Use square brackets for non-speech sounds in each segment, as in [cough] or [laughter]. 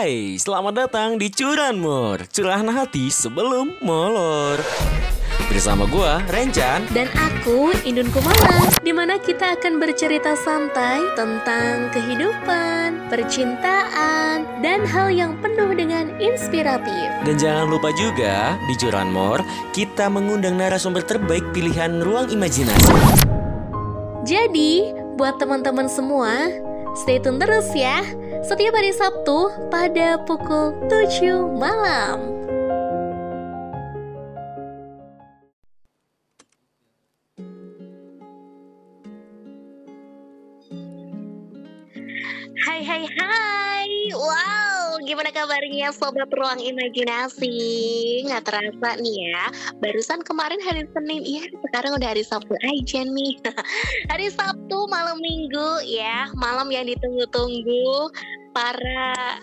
Hai, selamat datang di Curanmor Curahan hati sebelum molor. Bersama gua, Rencan Dan aku, Indun Kumala Di mana kita akan bercerita santai tentang kehidupan, percintaan, dan hal yang penuh dengan inspiratif. Dan jangan lupa juga, di Curanmor Kita mengundang narasumber terbaik pilihan ruang imajinasi. Jadi, buat teman-teman semua, stay tune terus ya setiap hari Sabtu pada pukul 7 malam. Hai hai hai Wow gimana kabarnya sobat ruang imajinasi? Nggak terasa nih ya Barusan kemarin hari Senin. Iya sekarang udah hari Sabtu aja nih. [laughs] Hari Sabtu malam minggu ya Malam yang ditunggu-tunggu para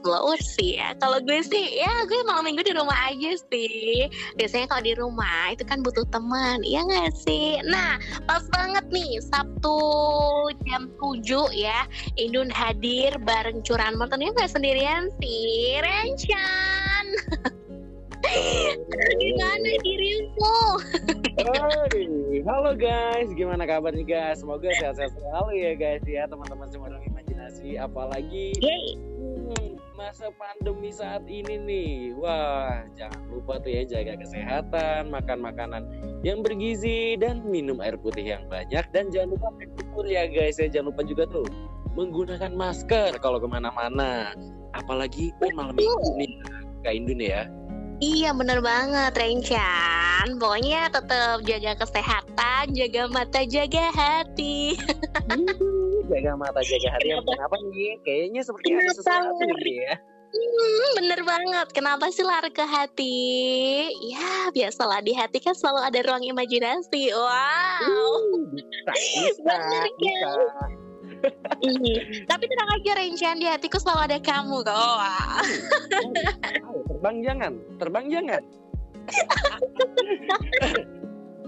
followers sih ya. Kalau gue sih ya gue malam minggu di rumah aja sih. Biasanya kalau di rumah itu kan butuh teman, ya nggak sih? Nah pas banget nih Sabtu jam 7 ya. Indun hadir bareng curan ternyata nggak sendirian sih, Rencan. Gimana dirimu? Halo guys, gimana kabar nih guys? Semoga sehat-sehat selalu ya guys ya teman-teman semua imajinasi. Apalagi hmm, masa pandemi saat ini nih. Wah, jangan lupa tuh ya jaga kesehatan, makan makanan yang bergizi dan minum air putih yang banyak dan jangan lupa bersyukur ya guys ya. Jangan lupa juga tuh menggunakan masker kalau ke mana-mana. Apalagi oh, malam minggu nih Kak Indun ya. Iya bener banget Rencan Pokoknya tetap jaga kesehatan Jaga mata jaga hati [laughs] Jaga mata jaga hati yang kenapa nih Kayaknya seperti ada sesuatu nih ya Hmm, bener banget. Kenapa sih lari ke hati? Ya, biasalah di hati kan selalu ada ruang imajinasi. Wow. Uh, bisa, bisa, [laughs] bener kan? Tapi tenang aja Rencan di hatiku selalu ada kamu kok. Wah. terbang jangan, terbang jangan. [laughs]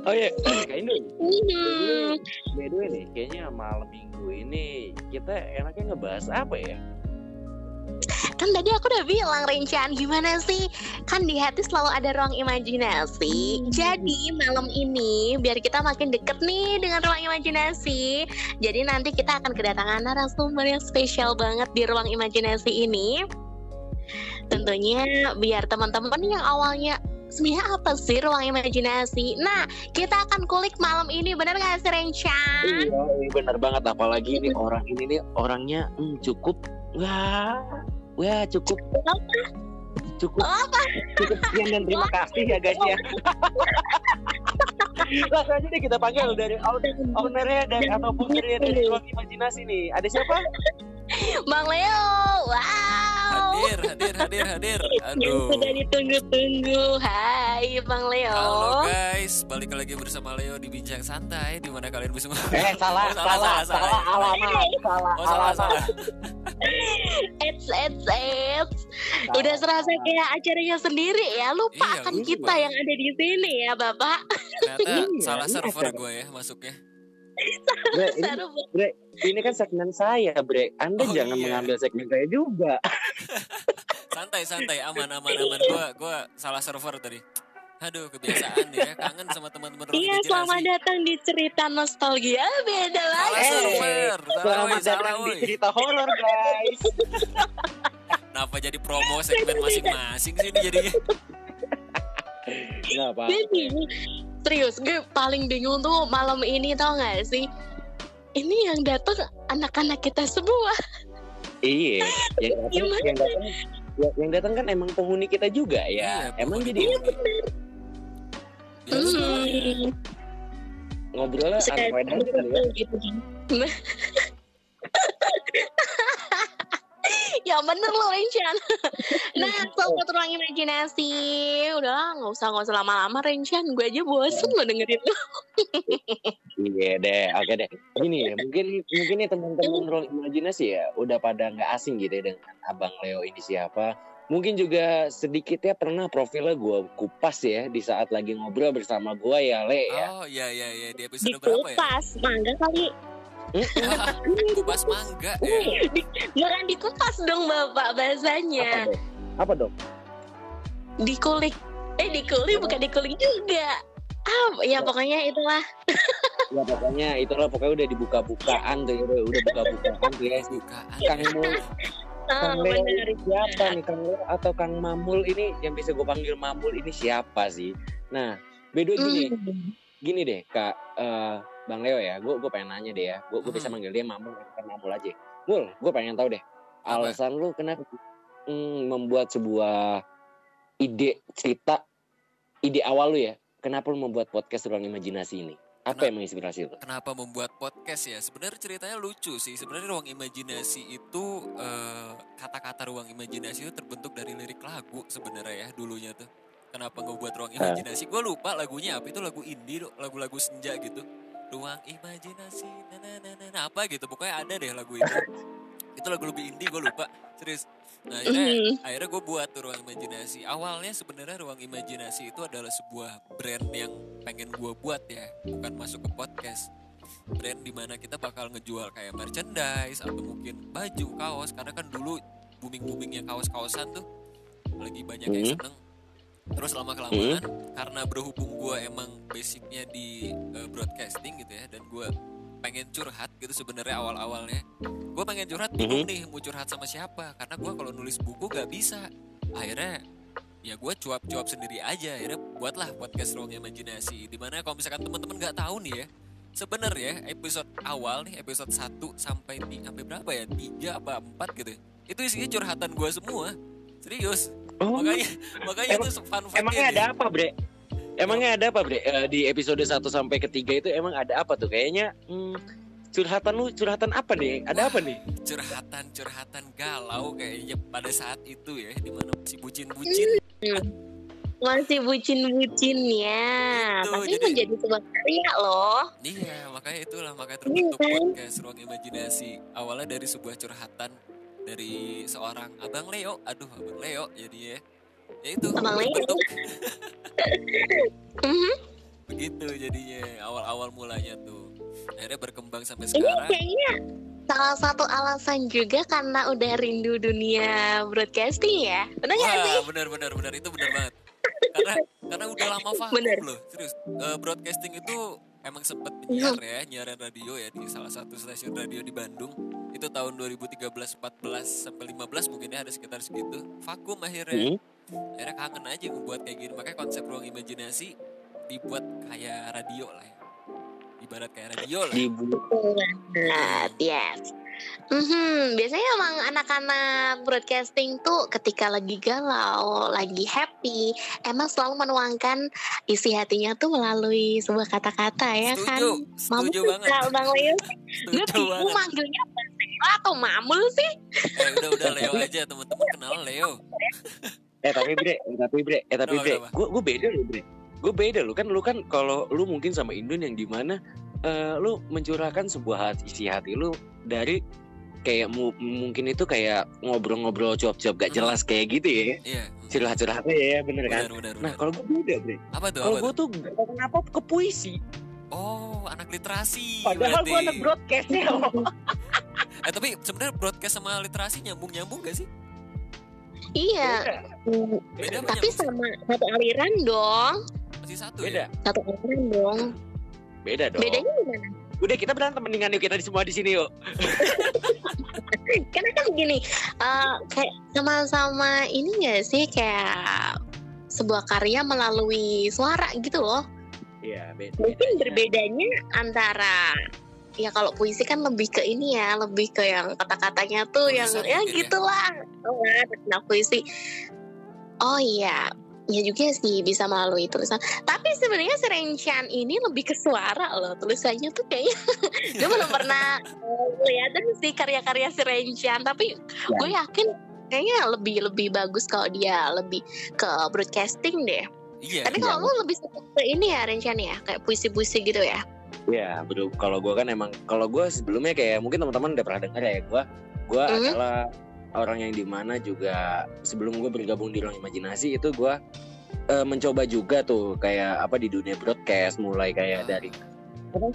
oh iya, Kak Indu. Hmm. By the way nih, kayaknya malam minggu ini kita enaknya ngebahas apa ya? Kan tadi aku udah bilang Rencan gimana sih Kan di hati selalu ada ruang imajinasi Jadi malam ini biar kita makin deket nih dengan ruang imajinasi Jadi nanti kita akan kedatangan narasumber yang spesial banget di ruang imajinasi ini Tentunya biar teman-teman yang awalnya sebenarnya apa sih ruang imajinasi? Nah, kita akan kulik malam ini, bener gak sih Rencan? Iya, bener banget. Apalagi ini orang ini nih orangnya hmm, cukup, wah, wah cukup, cukup, Apa? cukup sekian dan terima kasih ya guys ya. [laughs] Langsung aja deh kita panggil dari owner- ownernya dari ataupun dari dari [laughs] ruang imajinasi nih. Ada siapa? Bang Leo, wow. Hadir, hadir, hadir, hadir Yang Aduh sudah ditunggu-tunggu. Hai Bang Leo. Halo guys, balik lagi bersama Leo di Bincang Santai di mana kalian bisa Eh salah, Oh, salah, salah, alamat, salah, Oh salah, salah [laughs] Eits, eits, eits. Udah serasa kayak acaranya sendiri ya. Lupa Iya, kan lupa. kita yang ada di sini ya Bapak. Ternyata Iya, salah ini server gue ya masuknya Bre, ini, bre, ini kan segmen saya, Bre. Anda Oh, jangan iya. mengambil segmen saya juga. [laughs] Santai, santai, aman, aman, aman Gue gua salah server tadi Aduh, kebiasaan ya Kangen sama teman-teman Iya, selamat datang di cerita nostalgia. Beda Salah lagi. Eh, server Salah, Selamat woy, salah, datang di woy. cerita horor, guys. [laughs] Kenapa jadi promo segmen masing-masing sih ini jadinya Nggak. Serius, gue paling bingung tuh malam ini tau gak sih? Ini yang datang anak-anak kita semua. Iya, [laughs] yang datang, yang datang, ya- yang datang kan emang penghuni kita juga ya. Iya, emang jadi penghuni. Biasa. Hmm. ngobrolnya kali ya. [laughs] [laughs] [laughs] ya bener loh Rencan [laughs] Nah sobat ruang imajinasi Udah nggak usah nggak usah lama-lama Rencan Gue aja bosen lo dengerin lo Iya deh, oke deh. Gini ya, mungkin mungkin nih teman-teman ruang imajinasi ya udah pada nggak asing gitu ya dengan Abang Leo ini siapa. Mungkin juga sedikit ya pernah profilnya gue kupas ya di saat lagi ngobrol bersama gue ya Le ya. Oh iya iya iya di episode berapa ya? Dikupas Mangga kali [laughs] kupas mangga ya. Jangan dikupas dong bapak bahasanya. Apa dong? Apa dong? Dikulik. Eh dikulik bukan dikulik juga. Ah, ya pokoknya itulah. ya pokoknya itulah pokoknya udah dibuka-bukaan tuh ya, udah udah buka-bukaan tuh ya si Bukaan. Kang Mul, Oh, Kang Leo ini siapa nih Kang Leo atau Kang Mamul ini yang bisa gue panggil Mamul ini siapa sih? Nah, beda gini, Hmm. gini deh Kak eh, Bang Leo ya, gue gue pengen nanya deh ya, gue gue bisa Hmm. manggil dia Mamul bukan Mamul aja. Mul, gue pengen tahu deh, Apa? alasan lu kenapa mm, membuat sebuah ide cerita, ide awal lu ya, kenapa lu membuat podcast ruang imajinasi ini? Apa Kenapa? yang menginspirasi lu? Kenapa membuat podcast ya? Sebenarnya ceritanya lucu sih. Sebenarnya ruang imajinasi itu eh, kata-kata ruang imajinasi itu terbentuk dari lirik lagu sebenarnya ya dulunya tuh. Kenapa ngebuat ruang imajinasi? Gue lupa lagunya apa itu lagu indie, lagu-lagu senja gitu. Ruang imajinasi, na na na na, na, apa gitu. Pokoknya ada deh lagu itu. [laughs] itu lagu lebih indie gue lupa. Serius. Nah, akhirnya, Hmm. akhirnya gue buat tuh ruang imajinasi. Awalnya sebenarnya ruang imajinasi itu adalah sebuah brand yang pengen gue buat ya, bukan masuk ke podcast. Brand di mana kita bakal ngejual kayak merchandise atau mungkin baju, kaos. Karena kan dulu booming boomingnya kaos-kaosan tuh lagi banyak yang Hmm. seneng. Terus lama kelamaan karena berhubung gue emang basicnya di eh, broadcasting gitu ya, dan gue pengen curhat gitu sebenarnya awal-awalnya gue pengen curhat bingung nih mau curhat sama siapa. Karena gue kalau nulis buku gak bisa. Akhirnya ya gue cuap-cuap sendiri aja. Akhirnya buatlah podcast ruang imajinasi di mana kalau misalkan teman-teman nggak tahu nih ya sebenarnya episode awal nih episode 1 sampai di sampai berapa ya? Tiga apa empat gitu itu isinya curhatan gue semua. Serius Oh, makanya makanya Emang- itu fun fact emangnya ada apa, Bre? Emangnya ada apa, Bre? Eh, di episode 1 sampai ketiga itu emang ada apa tuh? Kayaknya hmm, curhatan lu curhatan apa nih? Ada apa nih? curhatan-curhatan galau kayaknya pada saat itu ya di mana masih bucin-bucin Masih bucin-bucin ya. Gitu, Tapi jadi- menjadi sebuah karya loh. Iya, makanya itulah makanya terbentuk Iya kan? podcast ruang imajinasi. Awalnya dari sebuah curhatan dari seorang Abang Leo. Aduh, Abang Leo jadi ya. Ya itu Abang Leo. Mhm. begitu jadinya awal-awal mulanya tuh. Akhirnya berkembang sampai Ini sekarang. kayaknya salah satu alasan juga karena udah rindu dunia broadcasting ya. Benar nggak sih? Benar benar benar itu benar banget. karena karena udah lama [laughs] vakum Bener. loh, serius. Eh, broadcasting itu emang sempat menyiar ya, nyiaran radio ya di salah satu stasiun radio di Bandung. Itu tahun 2013, 14 sampai 15 mungkin ya ada sekitar segitu. Vakum akhirnya. Hmm? Akhirnya kangen aja membuat kayak gini. Makanya konsep ruang imajinasi dibuat kayak radio lah ya. Ibarat kayak radio lah. Di Betul Mhm, biasanya emang anak-anak broadcasting tuh ketika lagi galau, lagi happy, emang selalu menuangkan isi hatinya tuh melalui sebuah kata-kata ya kan. Setuju, setuju Mamul banget. Bang Leo. Gue [laughs] Setuju bingung manggilnya Bang Leo atau Mamul sih. Eh udah udah Leo aja teman-teman kenal Leo. [laughs] eh tapi Bre, eh, tapi Bre, eh tapi Bre, gue gue beda loh, Bre. Gue beda loh kan lu kan kalau lu mungkin sama Indun yang di mana eh, lu mencurahkan sebuah hati, isi hati lu dari kayak mu- mungkin itu kayak ngobrol-ngobrol cuap-cuap gak Hmm. jelas kayak gitu ya Iya. curhat-curhatnya ya bener kan Benar benar nah kalau gue beda bre Apa tuh? kalau gue tuh? gak kenapa ke puisi Oh, anak literasi. padahal gue anak broadcastnya [laughs] Eh tapi sebenarnya broadcast sama literasi nyambung-nyambung gak sih? Iya. Beda apa Tapi sama satu aliran dong. Masih satu beda ya? Satu aliran dong. Beda dong Bedanya gimana? udah kita berantem mendingan yuk kita di semua di sini yuk [laughs] Karena kan gini, eh, kayak sama-sama ini gak sih kayak sebuah karya melalui suara gitu loh. iya beda Mungkin bedanya. berbedanya antara ya kalau puisi kan lebih ke ini ya, lebih ke yang kata-katanya tuh yang ya mungkin ya. gitulah. Oh, kan, nah, puisi. Oh iya, ya juga sih bisa melalui tulisan. Tapi sebenarnya si Renchan ini lebih ke suara loh. Tulisannya tuh kayaknya [laughs] gue belum pernah eh, kelihatan sih karya-karya si Renchan. Tapi Ya. gue yakin kayaknya lebih lebih bagus kalau dia lebih ke broadcasting deh. Iya. Tapi kalau lu lebih suka ke ini ya Renchan ya, kayak puisi-puisi gitu ya. Iya, betul. Kalau gue kan emang, kalau gue sebelumnya kayak mungkin teman-teman udah pernah dengar ya, gue, gue Mhm. adalah orang yang di mana juga sebelum gue bergabung di ruang imajinasi itu gue eh, mencoba juga tuh kayak apa di dunia broadcast, mulai kayak Ah. dari apa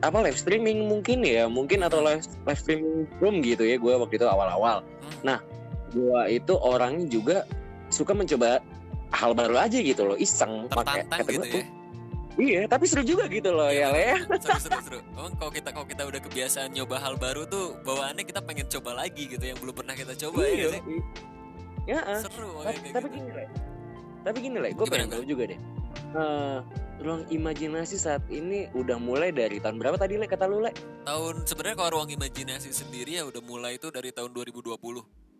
apa live streaming mungkin ya mungkin atau live live streaming room gitu ya gue waktu itu awal-awal Hmm. nah gue itu orangnya juga suka mencoba hal baru aja gitu loh iseng pakai tertantang kata gitu gua, ya "Oh, iya tapi seru juga gitu loh ya Le ya. seru seru seru emang kalau kita kalau kita udah kebiasaan nyoba hal baru tuh bawaannya kita pengen coba lagi gitu yang belum pernah kita coba ya Iya, nggak sih? i- ya ah. seru tapi, tapi gitu. gini Le. Tapi gini Le gue pengen tahu juga deh. Eh, ruang imajinasi saat ini udah mulai dari tahun berapa tadi Le kata lu Le? Tahun sebenarnya kalau ruang imajinasi sendiri ya udah mulai itu dari tahun 2020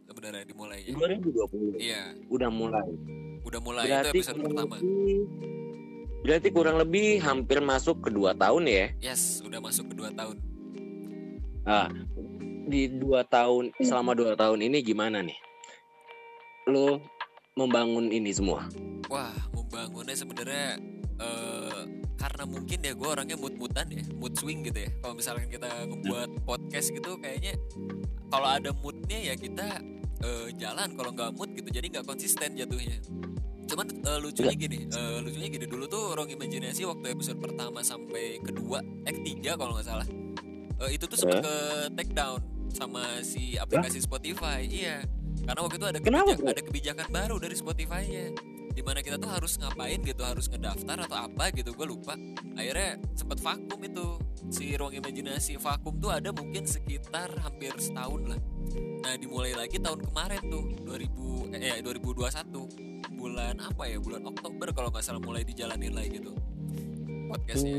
sebenarnya dimulainya. 2020 iya. Udah mulai. Udah mulai itu berarti episode kurang pertama lebih, berarti kurang lebih hampir masuk ke dua tahun ya? Yes udah masuk ke dua tahun. Ah, di dua tahun selama dua tahun ini gimana nih? Lo membangun ini semua? wah membangunnya sebenarnya eh, karena mungkin ya gue orangnya mood-moodan ya mood swing gitu ya. Kalau misalkan kita ngebuat podcast gitu kayaknya kalau ada moodnya ya kita eh, jalan. Kalau nggak mood gitu jadi nggak konsisten jatuhnya cuman eh, lucunya gini eh, lucunya gini. Dulu tuh ruang imajinasi waktu episode pertama sampai kedua eh ketiga kalau nggak salah. Eh, itu tuh sempat ke take down sama si aplikasi Spotify iya. Karena waktu itu ada Kenapa, kebijak- bro? ada kebijakan baru dari Spotify-nya. Di mana kita tuh harus ngapain gitu harus ngedaftar atau apa gitu gue lupa. Akhirnya sempat vakum itu. Si ruang imajinasi vakum tuh ada mungkin sekitar hampir setahun lah. Nah dimulai lagi tahun kemarin tuh 2000 eh 2021 bulan apa ya? Bulan Oktober kalau nggak salah mulai dijalanin lagi gitu podcastnya.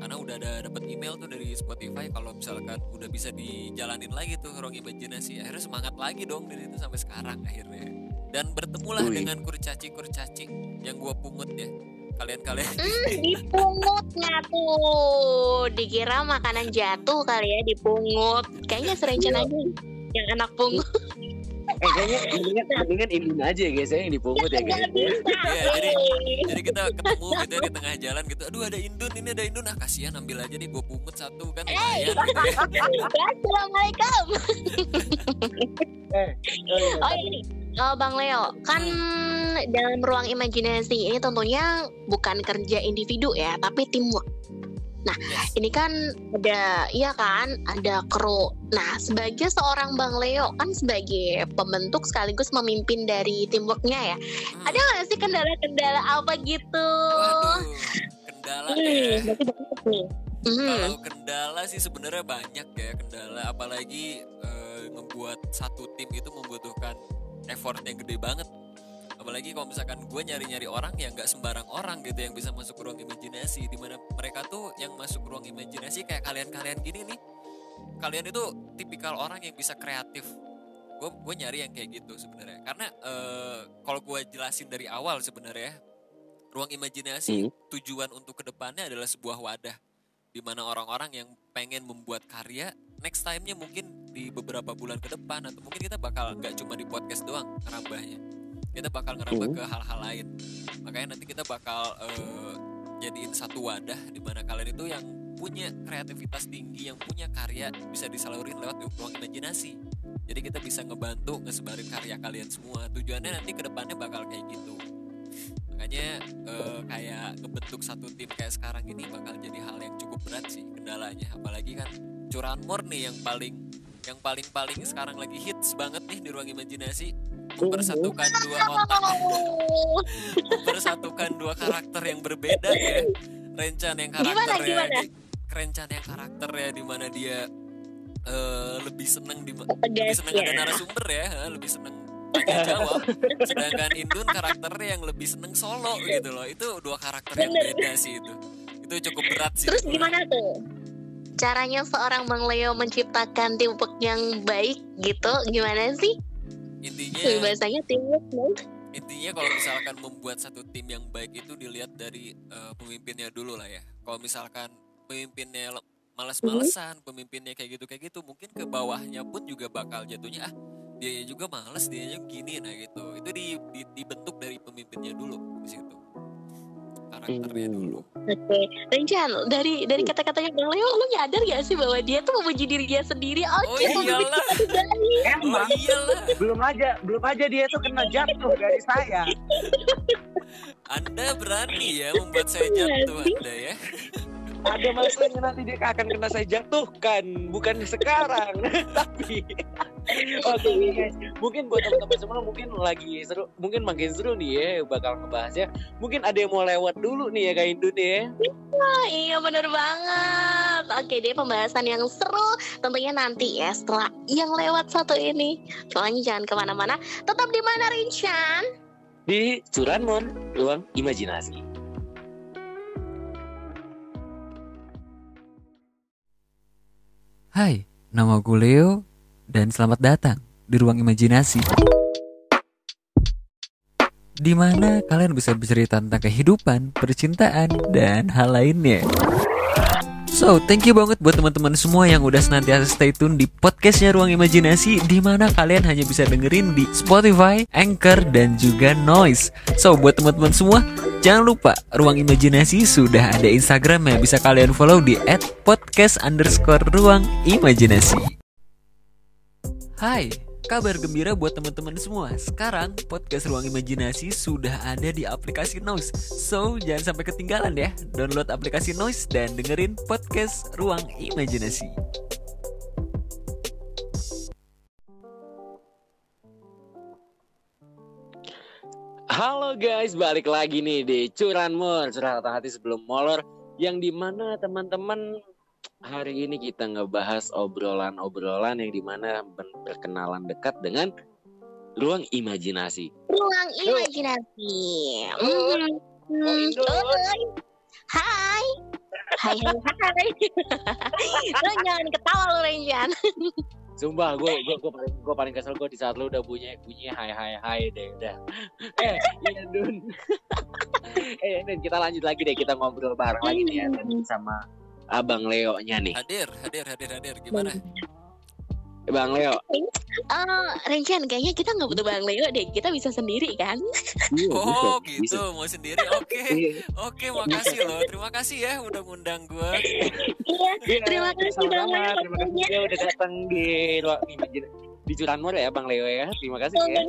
Karena udah ada dapat email tuh dari Spotify kalau misalkan udah bisa dijalanin lagi tuh ruang imajinasi akhirnya semangat lagi dong dari itu sampai sekarang akhirnya. Dan bertemulah Wih. dengan kurcaci kurcaci yang gua pungut ya. Kalian kalian [laughs] Hmm, dipungut nggak tuh dikira makanan jatuh kali ya dipungut. Kayaknya serencen aja yang anak pungut [laughs] Eh kayaknya mendingan, mendingan Indun aja ya guys ya yang dipungut ya guys. bisa Iya, jadi- eh. jadi kita [laughs] ketemu gitu ya di tengah jalan gitu aduh ada indun ini ada indun ah kasihan ambil aja nih gue pungut satu kan gitu ya. [laughs] Assalamualaikum Eh, eh, Oh ini Oh, Bang Leo, kan dalam ruang imajinasi ini tentunya bukan kerja individu ya, tapi teamwork. Yes. Ini kan ada, iya kan, ada kru. Nah, sebagai seorang Bang Leo, kan sebagai pembentuk sekaligus memimpin dari teamworknya ya, Hmm. ada nggak sih kendala-kendala apa gitu? waduh kendala Hmm, ya nih. Hmm. Kalau kendala sih sebenarnya banyak ya kendala, apalagi eh, ngebuat satu tim itu membutuhkan effort yang gede banget. Apalagi kalau misalkan gue nyari-nyari orang yang nggak sembarang orang gitu yang bisa masuk ke ruang imajinasi, di mana mereka tuh yang masuk ke ruang imajinasi kayak kalian-kalian gini nih, kalian itu tipikal orang yang bisa kreatif. Gue gue nyari yang kayak gitu sebenarnya, karena eh, kalau gue jelasin dari awal sebenarnya ruang imajinasi Hmm. tujuan untuk ke depannya adalah sebuah wadah di mana orang-orang yang pengen membuat karya next time-nya mungkin di beberapa bulan ke depan atau mungkin kita bakal nggak cuma di podcast doang ngerambahnya kita bakal ngerambah Hmm. ke hal-hal lain. Makanya nanti kita bakal eh, jadiin satu wadah di mana kalian itu yang punya kreativitas tinggi yang punya karya bisa disalurin lewat ruang imajinasi. Jadi kita bisa ngebantu ngesebarin karya kalian semua. Tujuannya nanti ke depannya bakal kayak gitu. Makanya eh, kayak ngebentuk satu tim kayak sekarang ini bakal jadi hal yang cukup berat sih kendalanya. Apalagi kan curahan murni yang paling yang paling paling sekarang lagi hits banget nih di ruang imajinasi. Mempersatukan dua [laughs] otak. Mempersatukan dua karakter yang berbeda ya. Rencan yang Gimana, karakternya gimana? di- rencan yang karakternya di mana dia eh, lebih seneng di lebih seneng ada ya. narasumber ya ha, lebih seneng tanya jawab. Sedangkan Indun karakternya yang lebih seneng solo gitu loh. Itu dua karakter yang beda sih itu. Itu cukup berat sih Terus gimana tuh? Caranya seorang Bang Leo menciptakan teamwork yang baik gitu, gimana sih? intinya Bahasanya teamwork, Bang. intinya kalau misalkan membuat satu tim yang baik itu dilihat dari eh, pemimpinnya dulu lah ya kalau misalkan pemimpinnya le- malas-malesan pemimpinnya kayak gitu kayak gitu mungkin ke bawahnya pun juga bakal jatuhnya ah dia juga males dia gini nah gitu itu di, di- dibentuk dari pemimpinnya dulu di situ karakternya Hmm. dulu. Oke, Rencan, dari dari kata-katanya Bang Leo, lu nyadar gak sih bahwa dia tuh memuji diri dia sendiri? oh Oke, pemimpin iyalah oh Emang? Iyalah. Belum aja belum aja dia tuh kena jatuh dari saya. anda berani ya membuat saya jatuh anda ya ada masanya nanti dia akan kena saya jatuhkan. Bukan sekarang [laughs] tapi. Oke okay, guys mungkin buat teman-teman semua mungkin lagi seru mungkin makin seru nih ya bakal ngebahasnya mungkin ada yang mau lewat dulu nih ya kak Indun ya. Wah, iya bener banget. Oke deh pembahasan yang seru tentunya nanti ya setelah yang lewat satu ini. Soalnya jangan ke mana-mana tetap di mana Rinchan? Di Curanmon ruang imajinasi Hai, nama gue Leo dan selamat datang di ruang imajinasi. Di mana kalian bisa bercerita tentang kehidupan, percintaan, dan hal lainnya. So, thank you banget buat teman-teman semua yang udah senantiasa stay tune di podcastnya Ruang Imajinasi di mana kalian hanya bisa dengerin di Spotify, Anchor, dan juga Noise. So, buat teman-teman semua, jangan lupa Ruang Imajinasi sudah ada Instagram yang bisa kalian follow di @podcast underscore Ruang Imajinasi. Hai, kabar gembira buat teman-teman semua. Sekarang podcast Ruang Imajinasi sudah ada di aplikasi Noise. So, jangan sampai ketinggalan ya. Download aplikasi Noise dan dengerin podcast Ruang Imajinasi. Halo guys, balik lagi nih di Curanmor, curhat hati sebelum molor yang di mana teman-teman hari ini kita ngebahas obrolan-obrolan yang di mana berkenalan dekat dengan ruang imajinasi. ruang imajinasi. Hai. Hai hai hai. [laughs] Lo jangan ketawa lo Renjan Sumpah, gue gue gue paling gue paling kesel gue di saat lu udah bunyi bunyi hai hai hai deh udah. [laughs] eh, iya Dun. [laughs] eh, Dun, kita lanjut lagi deh kita ngobrol bareng lagi nih ya sama Abang Leo nya nih. Hadir, hadir, hadir, hadir. Gimana? Bang Leo. Eh, Renjan kayaknya kita nggak butuh Bang Leo deh Kita bisa sendiri kan Iya, Oh, bisa, gitu. bisa. Mau sendiri? Oke. [laughs] Iya. Oke, makasih loh. Terima kasih ya udah ngundang gue. Iya Iya, Terima kasih Bang. Leo Terima kasih ya udah datang di ruang imajinasi di Curanmor ya Bang Leo ya. Terima kasih ya.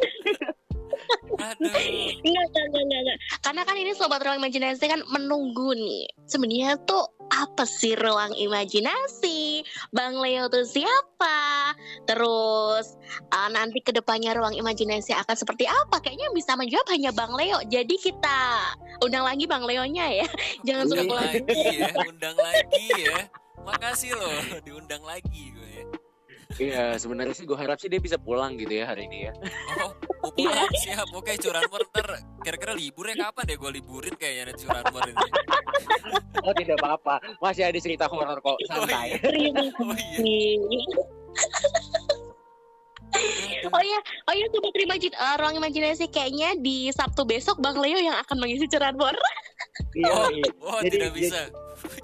Aduh. Enggak, enggak, enggak, enggak, enggak. Karena kan ini Sobat Ruang Imajinasi kan menunggu nih. Sebenarnya tuh apa sih ruang imajinasi? Bang Leo tuh siapa? Terus uh, nanti ke depannya ruang imajinasi akan seperti apa? Kayaknya bisa menjawab hanya Bang Leo. Jadi kita undang lagi Bang Leonya ya. Jangan suka Undang pulang. lagi ya, undang lagi ya. Makasih loh, diundang lagi. Iya, sebenarnya sih gue harap sih dia bisa pulang gitu ya hari ini ya. Oh, mau pulang siap. Oke, curanmor ntar kira-kira libur ya kapan deh gue liburin kayaknya nih curanmor ini. Oh tidak apa-apa, masih ada cerita horor kok, santai. Terima Oh iya. Oh iya, [laughs] [laughs] oh iya sobat imajin, uh, ruang imajinasi kayaknya di Sabtu besok Bang Leo yang akan mengisi curanmor. Iya, Oh, iya. oh Jadi- tidak bisa.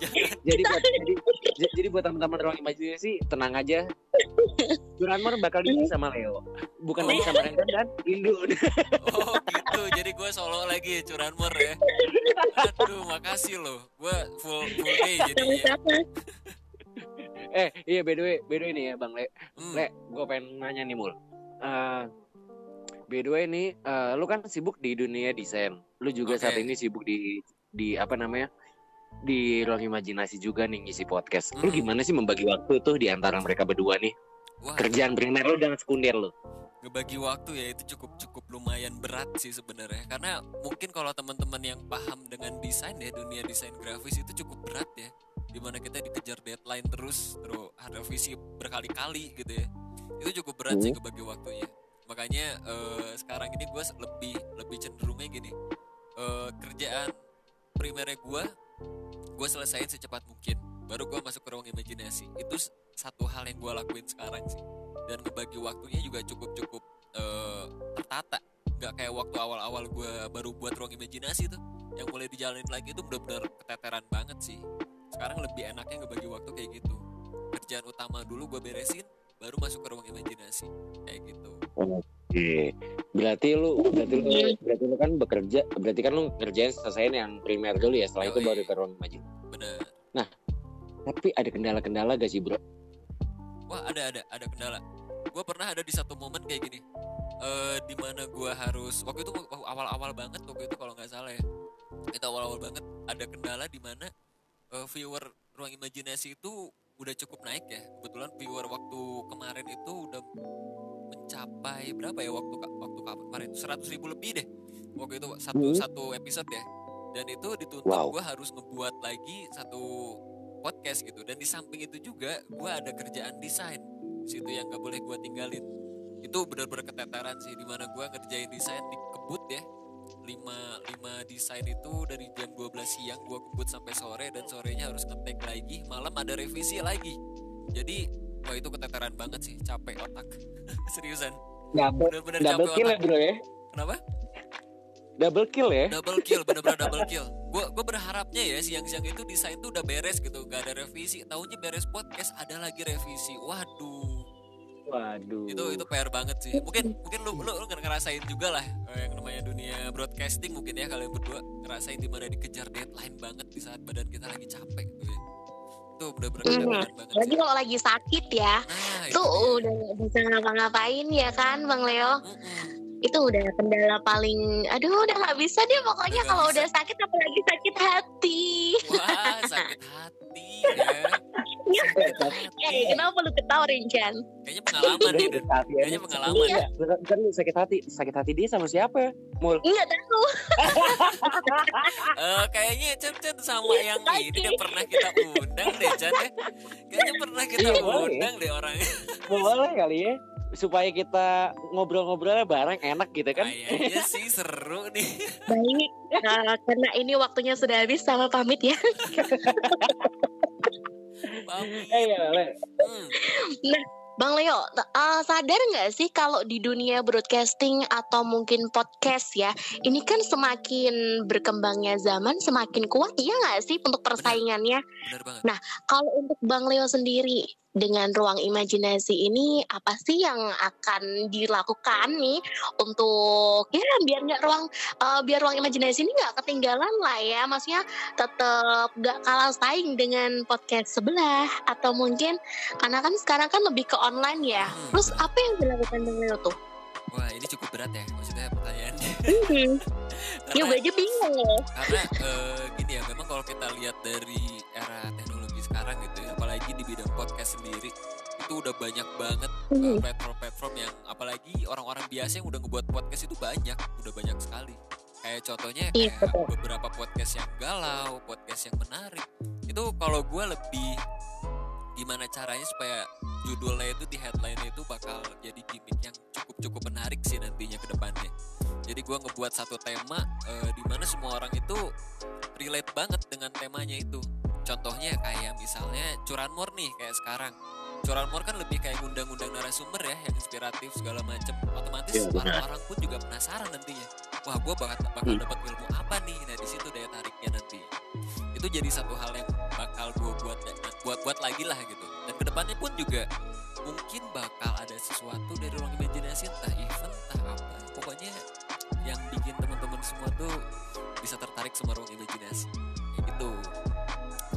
Jangan. [laughs] Jadi buat jadi, jadi buat teman-teman ruang imajinasi tenang aja. Curanmor bakal diisi sama Leo, bukan Oh. lagi sama Renkan dan Indun. [laughs] Oh gitu, jadi gue solo lagi curanmor ya. Aduh, makasih loh. Gue full full day jadinya. Sama-sama. Eh, iya by the way, by the way nih ya Bang Le. Hmm. Le, gue pengen nanya nih mul. Eh, by the way nih, eh, lu kan sibuk di dunia desain. Lu juga Oke. saat ini sibuk di di apa namanya? Di ruang imajinasi juga nih ngisi podcast. Lu Hmm. gimana sih membagi waktu tuh di antara mereka berdua nih? Wah, Kerjaan primer lu dan sekunder lu. ngebagi waktu ya itu cukup cukup lumayan berat sih sebenarnya karena mungkin kalau teman-teman yang paham dengan desain ya dunia desain grafis itu cukup berat ya di mana kita dikejar deadline terus terus ada visi berkali-kali gitu ya. Itu cukup berat sih ngebagi waktunya. Makanya eh, sekarang ini gue lebih lebih cenderungnya gini. Eh, kerjaan primernya gue gue selesaiin secepat mungkin. Baru gue masuk ke ruang imajinasi. Itu satu hal yang gue lakuin sekarang sih. Dan ngebagi waktunya juga cukup cukup eh, tertata. Nggak kayak waktu awal-awal gue baru buat ruang imajinasi tuh. Yang mulai dijalanin lagi itu benar-benar keteteran banget sih sekarang lebih enaknya ngebagi waktu kayak gitu. Kerjaan utama dulu gue beresin baru masuk ke ruang imajinasi. Kayak gitu. Oke. Berarti lu berarti lu berarti lu kan bekerja, berarti kan lu ngerjain selesaiin yang primer dulu ya, setelah itu baru ke ruang imajinasi. bener. Tapi ada kendala-kendala gak sih, Bro? wah ada ada ada kendala. Gue pernah ada di satu momen kayak gini. Eh di mana gue harus waktu itu awal-awal banget waktu itu kalau nggak salah ya. Itu awal-awal banget. Ada kendala di mana uh, viewer ruang imajinasi itu udah cukup naik ya. Kebetulan viewer waktu kemarin itu udah mencapai berapa ya waktu waktu kemarin? Seratus ribu lebih deh. Waktu itu satu hmm. satu episode ya. Dan itu dituntut wow. gue harus ngebuat lagi satu podcast gitu. Dan di samping itu juga gue ada kerjaan desain. Situ yang gak boleh gue tinggalin. Itu benar-benar keteteran sih di mana gue ngerjain desain di kebut ya lima lima desain itu dari jam 12 siang gue kebut sampai sore dan sorenya harus ngetek lagi malam ada revisi lagi. Jadi wah itu keteteran banget sih capek otak. [laughs] Seriusan. Bener-bener double kill ya bro ya? Kenapa? Double kill ya? Double kill bener-bener [laughs] double kill. Gue gue berharapnya ya siang-siang itu desain tuh udah beres gitu gak ada revisi. Tahunya beres podcast ada lagi revisi. Waduh Waduh. Itu itu PR banget sih. Mungkin mungkin lu lu, lu ngerasain juga lah eh, yang namanya dunia broadcasting mungkin ya kalian berdua ngerasain di mana dikejar deadline banget di saat badan kita lagi capek gitu ya. Itu bener-bener mm banget. Lagi kalau lagi sakit ya. Nah, tuh udah bisa ngapa-ngapain ya kan Bang Leo. Mm -mm itu udah kendala paling aduh udah nggak bisa deh pokoknya kalau udah sakit apalagi sakit hati wah sakit hati ya Eh, kenapa lu ketawa Rincan? Kayaknya pengalaman nih, Kayaknya pengalaman. Iya. Kan sakit hati, sakit hati dia sama siapa ya? Mul. Enggak tahu. uh, kayaknya Chan Chan sama yang ini dia pernah kita undang deh Chan ya. Kayaknya pernah kita iya, undang deh orangnya. Boleh kali ya supaya kita ngobrol-ngobrolnya bareng enak gitu kan? Iya sih seru nih. [laughs] Baik, uh, karena ini waktunya sudah habis sama pamit ya. pamit. Eh, iya, hmm. Nah, Bang Leo, uh, sadar nggak sih kalau di dunia broadcasting atau mungkin podcast ya, ini kan semakin berkembangnya zaman semakin kuat, iya nggak sih untuk persaingannya? Benar, benar banget. Nah, kalau untuk Bang Leo sendiri, dengan ruang imajinasi ini apa sih yang akan dilakukan nih untuk ya biar nggak ruang uh, biar ruang imajinasi ini nggak ketinggalan lah ya maksudnya tetap nggak kalah saing dengan podcast sebelah atau mungkin karena kan sekarang kan lebih ke online ya hmm. terus apa yang dilakukan dengan tuh Wah ini cukup berat ya maksudnya pertanyaannya. Mm-hmm. ya gue aja bingung loh. Karena uh, gini ya memang kalau kita lihat dari era teknologi sekarang gitu ya, apalagi di bidang podcast sendiri. Itu udah banyak banget uh, platform-platform yang apalagi orang-orang biasa yang udah ngebuat podcast itu banyak, udah banyak sekali. Kayak contohnya iya, kayak beberapa podcast yang galau, podcast yang menarik. Itu kalau gue lebih gimana caranya supaya judulnya itu di headline itu bakal jadi gimmick yang cukup cukup menarik sih nantinya ke depannya. Jadi gue ngebuat satu tema uh, di mana semua orang itu relate banget dengan temanya itu contohnya kayak misalnya curanmor nih kayak sekarang. Curanmor kan lebih kayak ngundang-undang narasumber ya yang inspiratif segala macem. Otomatis ya, orang-orang pun juga penasaran nantinya. Wah gue bakal bakal hmm. dapat ilmu apa nih? Nah di situ daya tariknya nanti. Itu jadi satu hal yang bakal gue buat buat buat lagi lah gitu. Dan ke depannya pun juga mungkin bakal ada sesuatu dari ruang imajinasi entah event entah apa. Pokoknya yang bikin teman-teman semua tuh bisa tertarik sama ruang imajinasi. Gitu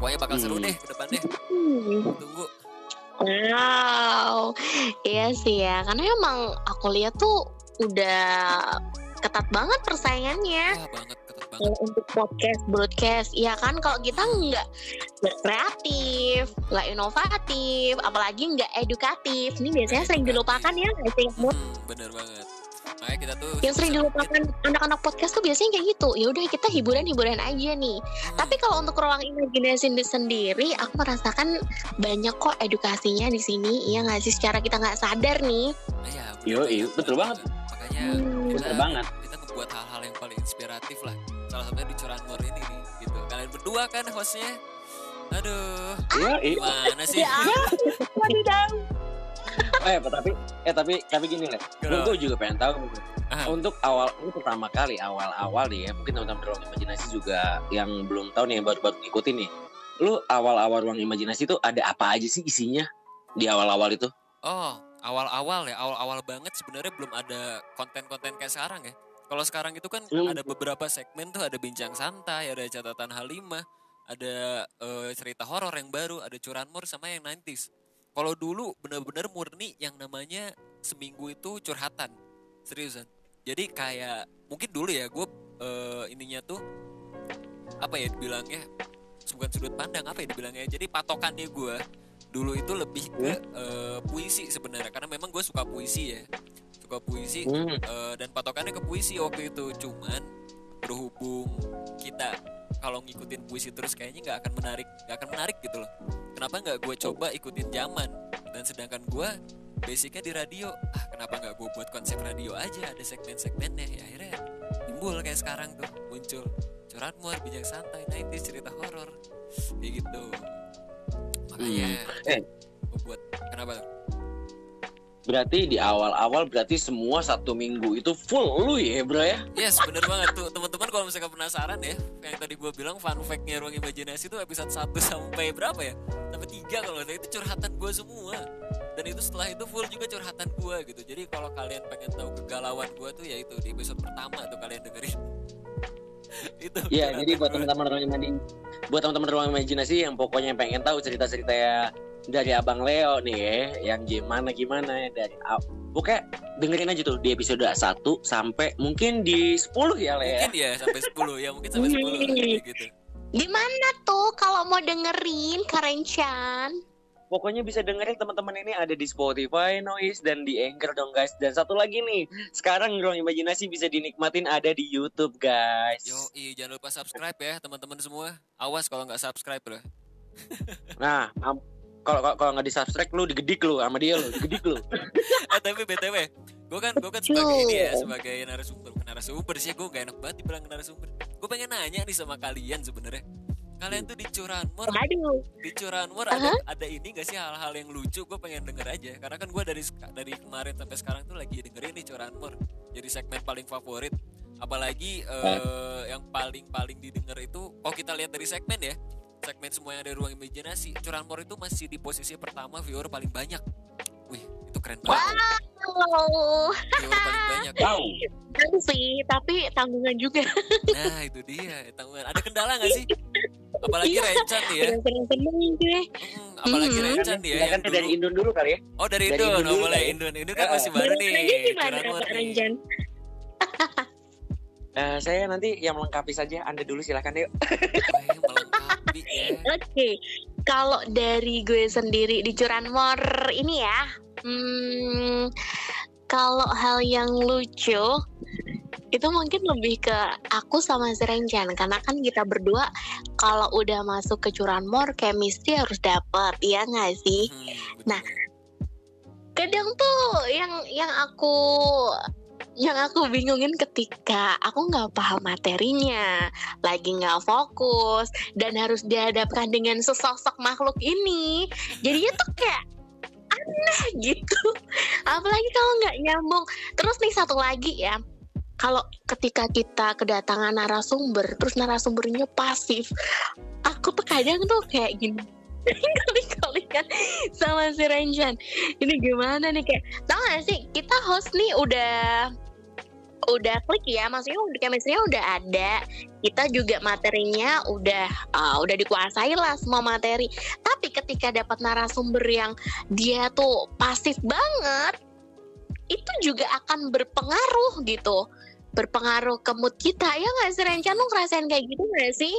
pokoknya bakal seru hmm. deh ke depannya tunggu. Wow, iya sih ya, karena emang aku lihat tuh udah ketat banget persaingannya. Wah, banget untuk podcast broadcast ya kan? Kalau kita nggak kreatif nggak inovatif apalagi nggak edukatif. Ini biasanya sering dilupakan ya nggak sih hmm, bener banget Makanya kita tuh yang sering dilupakan anak-anak podcast tuh biasanya kayak gitu. Ya udah kita hiburan-hiburan aja nih. Hmm. tapi kalau untuk ruang imajinasi sendiri aku merasakan banyak kok edukasinya di sini. Ya nggak sih? Secara kita nggak sadar nih. Iya iya betul banget. Makanya hmm. kita, betul banget. kita ngebuat hal-hal yang paling inspiratif lah. Salah satunya di curanmor ini nih gitu. Kalian berdua kan hostnya? Aduh iya, iya. gimana sih? Ya, eh [laughs] tapi eh tapi tapi gini lah gue juga pengen tahu Aha. untuk awal ini pertama kali awal-awal nih ya mungkin teman-teman ruang imajinasi juga yang belum tahu nih yang baru-baru ngikutin nih lu awal-awal ruang imajinasi itu ada apa aja sih isinya di awal-awal itu oh awal-awal ya awal-awal banget sebenarnya belum ada konten-konten kayak sekarang ya kalau sekarang itu kan hmm. ada beberapa segmen tuh ada bincang santai, ada catatan Halimah, ada uh, cerita horor yang baru, ada curanmor sama yang 90s. Kalau dulu bener-bener murni yang namanya seminggu itu curhatan. Seriusan. Jadi kayak mungkin dulu ya gue uh, ininya tuh apa ya dibilangnya bukan sudut pandang apa ya dibilangnya jadi patokannya gue dulu itu lebih ke uh, puisi sebenarnya karena memang gue suka puisi ya suka puisi hmm. uh, dan patokannya ke puisi waktu itu cuman berhubung kita kalau ngikutin puisi terus kayaknya nggak akan menarik nggak akan menarik gitu loh. Kenapa nggak gue coba ikutin zaman? Dan sedangkan gue basicnya di radio. Ah kenapa nggak gue buat konsep radio aja? Ada segmen-segmennya. Ya akhirnya timbul kayak sekarang tuh muncul curanmor bijak santai 90 cerita horor. Kayak gitu. Makanya hmm. eh. gue buat kenapa? tuh Berarti di awal-awal berarti semua satu minggu itu full lu ya bro ya? Yes bener banget. Tuh teman-teman kalau misalnya penasaran ya Yang tadi gue bilang fun fact-nya Ruang Imajinasi itu episode 1 sampai berapa ya? Sampai 3 kalau itu curhatan gue semua. Dan itu setelah itu full juga curhatan gue gitu. Jadi kalau kalian pengen tahu kegalauan gue tuh ya itu di episode pertama tuh kalian dengerin. [laughs] Itu ya jadi buat teman-teman ruang imajinasi buat teman-teman ruang imajinasi yang pokoknya pengen tahu cerita-cerita ya dari Abang Leo nih ya, yang gimana gimana ya dari Pokoknya dengerin aja tuh di episode 1 sampai mungkin di 10 ya Leo. Ya? Mungkin ya sampai 10 ya, mungkin sampai 10 gitu. Gimana tuh kalau mau dengerin Karencan? Pokoknya bisa dengerin teman-teman ini ada di Spotify, Noise, dan di Anchor dong guys. Dan satu lagi nih, sekarang Ruang Imajinasi bisa dinikmatin ada di YouTube guys. Yo, iya jangan lupa subscribe ya teman-teman semua. Awas kalau nggak subscribe loh. nah, kalau kalau nggak di subscribe lu digedik lu sama dia lu digedik lu. [laughs] Eh, tapi btw gue kan gue kan sebagai ini ya sebagai narasumber narasumber sih gue gak enak banget dibilang narasumber. Gue pengen nanya nih sama kalian sebenarnya. Kalian tuh di curanmor di curanmor uh -huh. ada ada ini gak sih hal-hal yang lucu? Gue pengen denger aja karena kan gue dari dari kemarin sampai sekarang tuh lagi dengerin nih curanmor jadi segmen paling favorit. Apalagi uh, yang paling paling didengar itu oh kita lihat dari segmen ya segmen semua yang ada ruang imajinasi curanmor itu masih di posisi pertama viewer paling banyak. Wih itu keren banget. Wow. Viewer paling banyak. [laughs] Wow kan sih tapi tanggungan juga. Nah itu dia tanggungan. Ada kendala nggak sih? Apalagi iya. Rencan ya. Gue hmm, apalagi hmm. Rencan ya. Kan dari Indon dulu kali ya. Oh dari, dari Indon, Indon oh, mulai Indon Indon kan masih baru nih. curanmor nih. Uh, [laughs] saya nanti yang melengkapi saja. Anda dulu silahkan yuk. Oke, okay. kalau dari gue sendiri di Curanmor ini ya, hmm, kalau hal yang lucu itu mungkin lebih ke aku sama Serenjan karena kan kita berdua kalau udah masuk ke Curanmor chemistry harus dapet ya nggak sih? Hmm, nah, kadang tuh yang yang aku yang aku bingungin ketika aku nggak paham materinya, lagi nggak fokus, dan harus dihadapkan dengan sesosok makhluk ini. Jadinya tuh kayak aneh gitu. [laughs] Apalagi kalau nggak nyambung. Terus nih satu lagi ya, kalau ketika kita kedatangan narasumber, terus narasumbernya pasif, aku tuh kadang tuh kayak gini [laughs] kali-kali kan sama si Renjan ini gimana nih kayak tau gak sih kita host nih udah udah klik ya maksudnya udah chemistry udah ada kita juga materinya udah uh, udah dikuasai lah semua materi. Tapi ketika dapat narasumber yang dia tuh pasif banget itu juga akan berpengaruh gitu. Berpengaruh ke mood kita ya nggak sih Rencan? Lu ngerasain kayak gitu gak sih?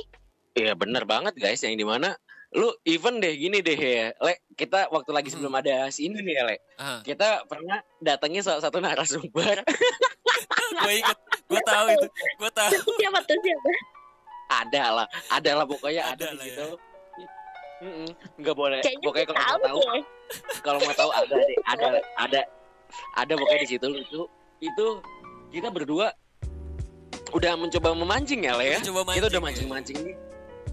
Iya bener banget guys yang di mana lu even deh gini deh ya le kita waktu lagi sebelum hmm. ada si ini nih ya le. Uh. kita pernah datangnya salah satu narasumber. [laughs] Gue inget gue tahu itu gue tahu. Siapa tuh siapa? Ada lah ada lah pokoknya ada, ada di situ. Ya. nggak boleh Kayaknya pokoknya kalau mau tahu ya. kalau mau tahu ada deh ada ada ada pokoknya di situ. Itu itu kita berdua udah mencoba memancing ya le ya? Kita udah mancing mancing nih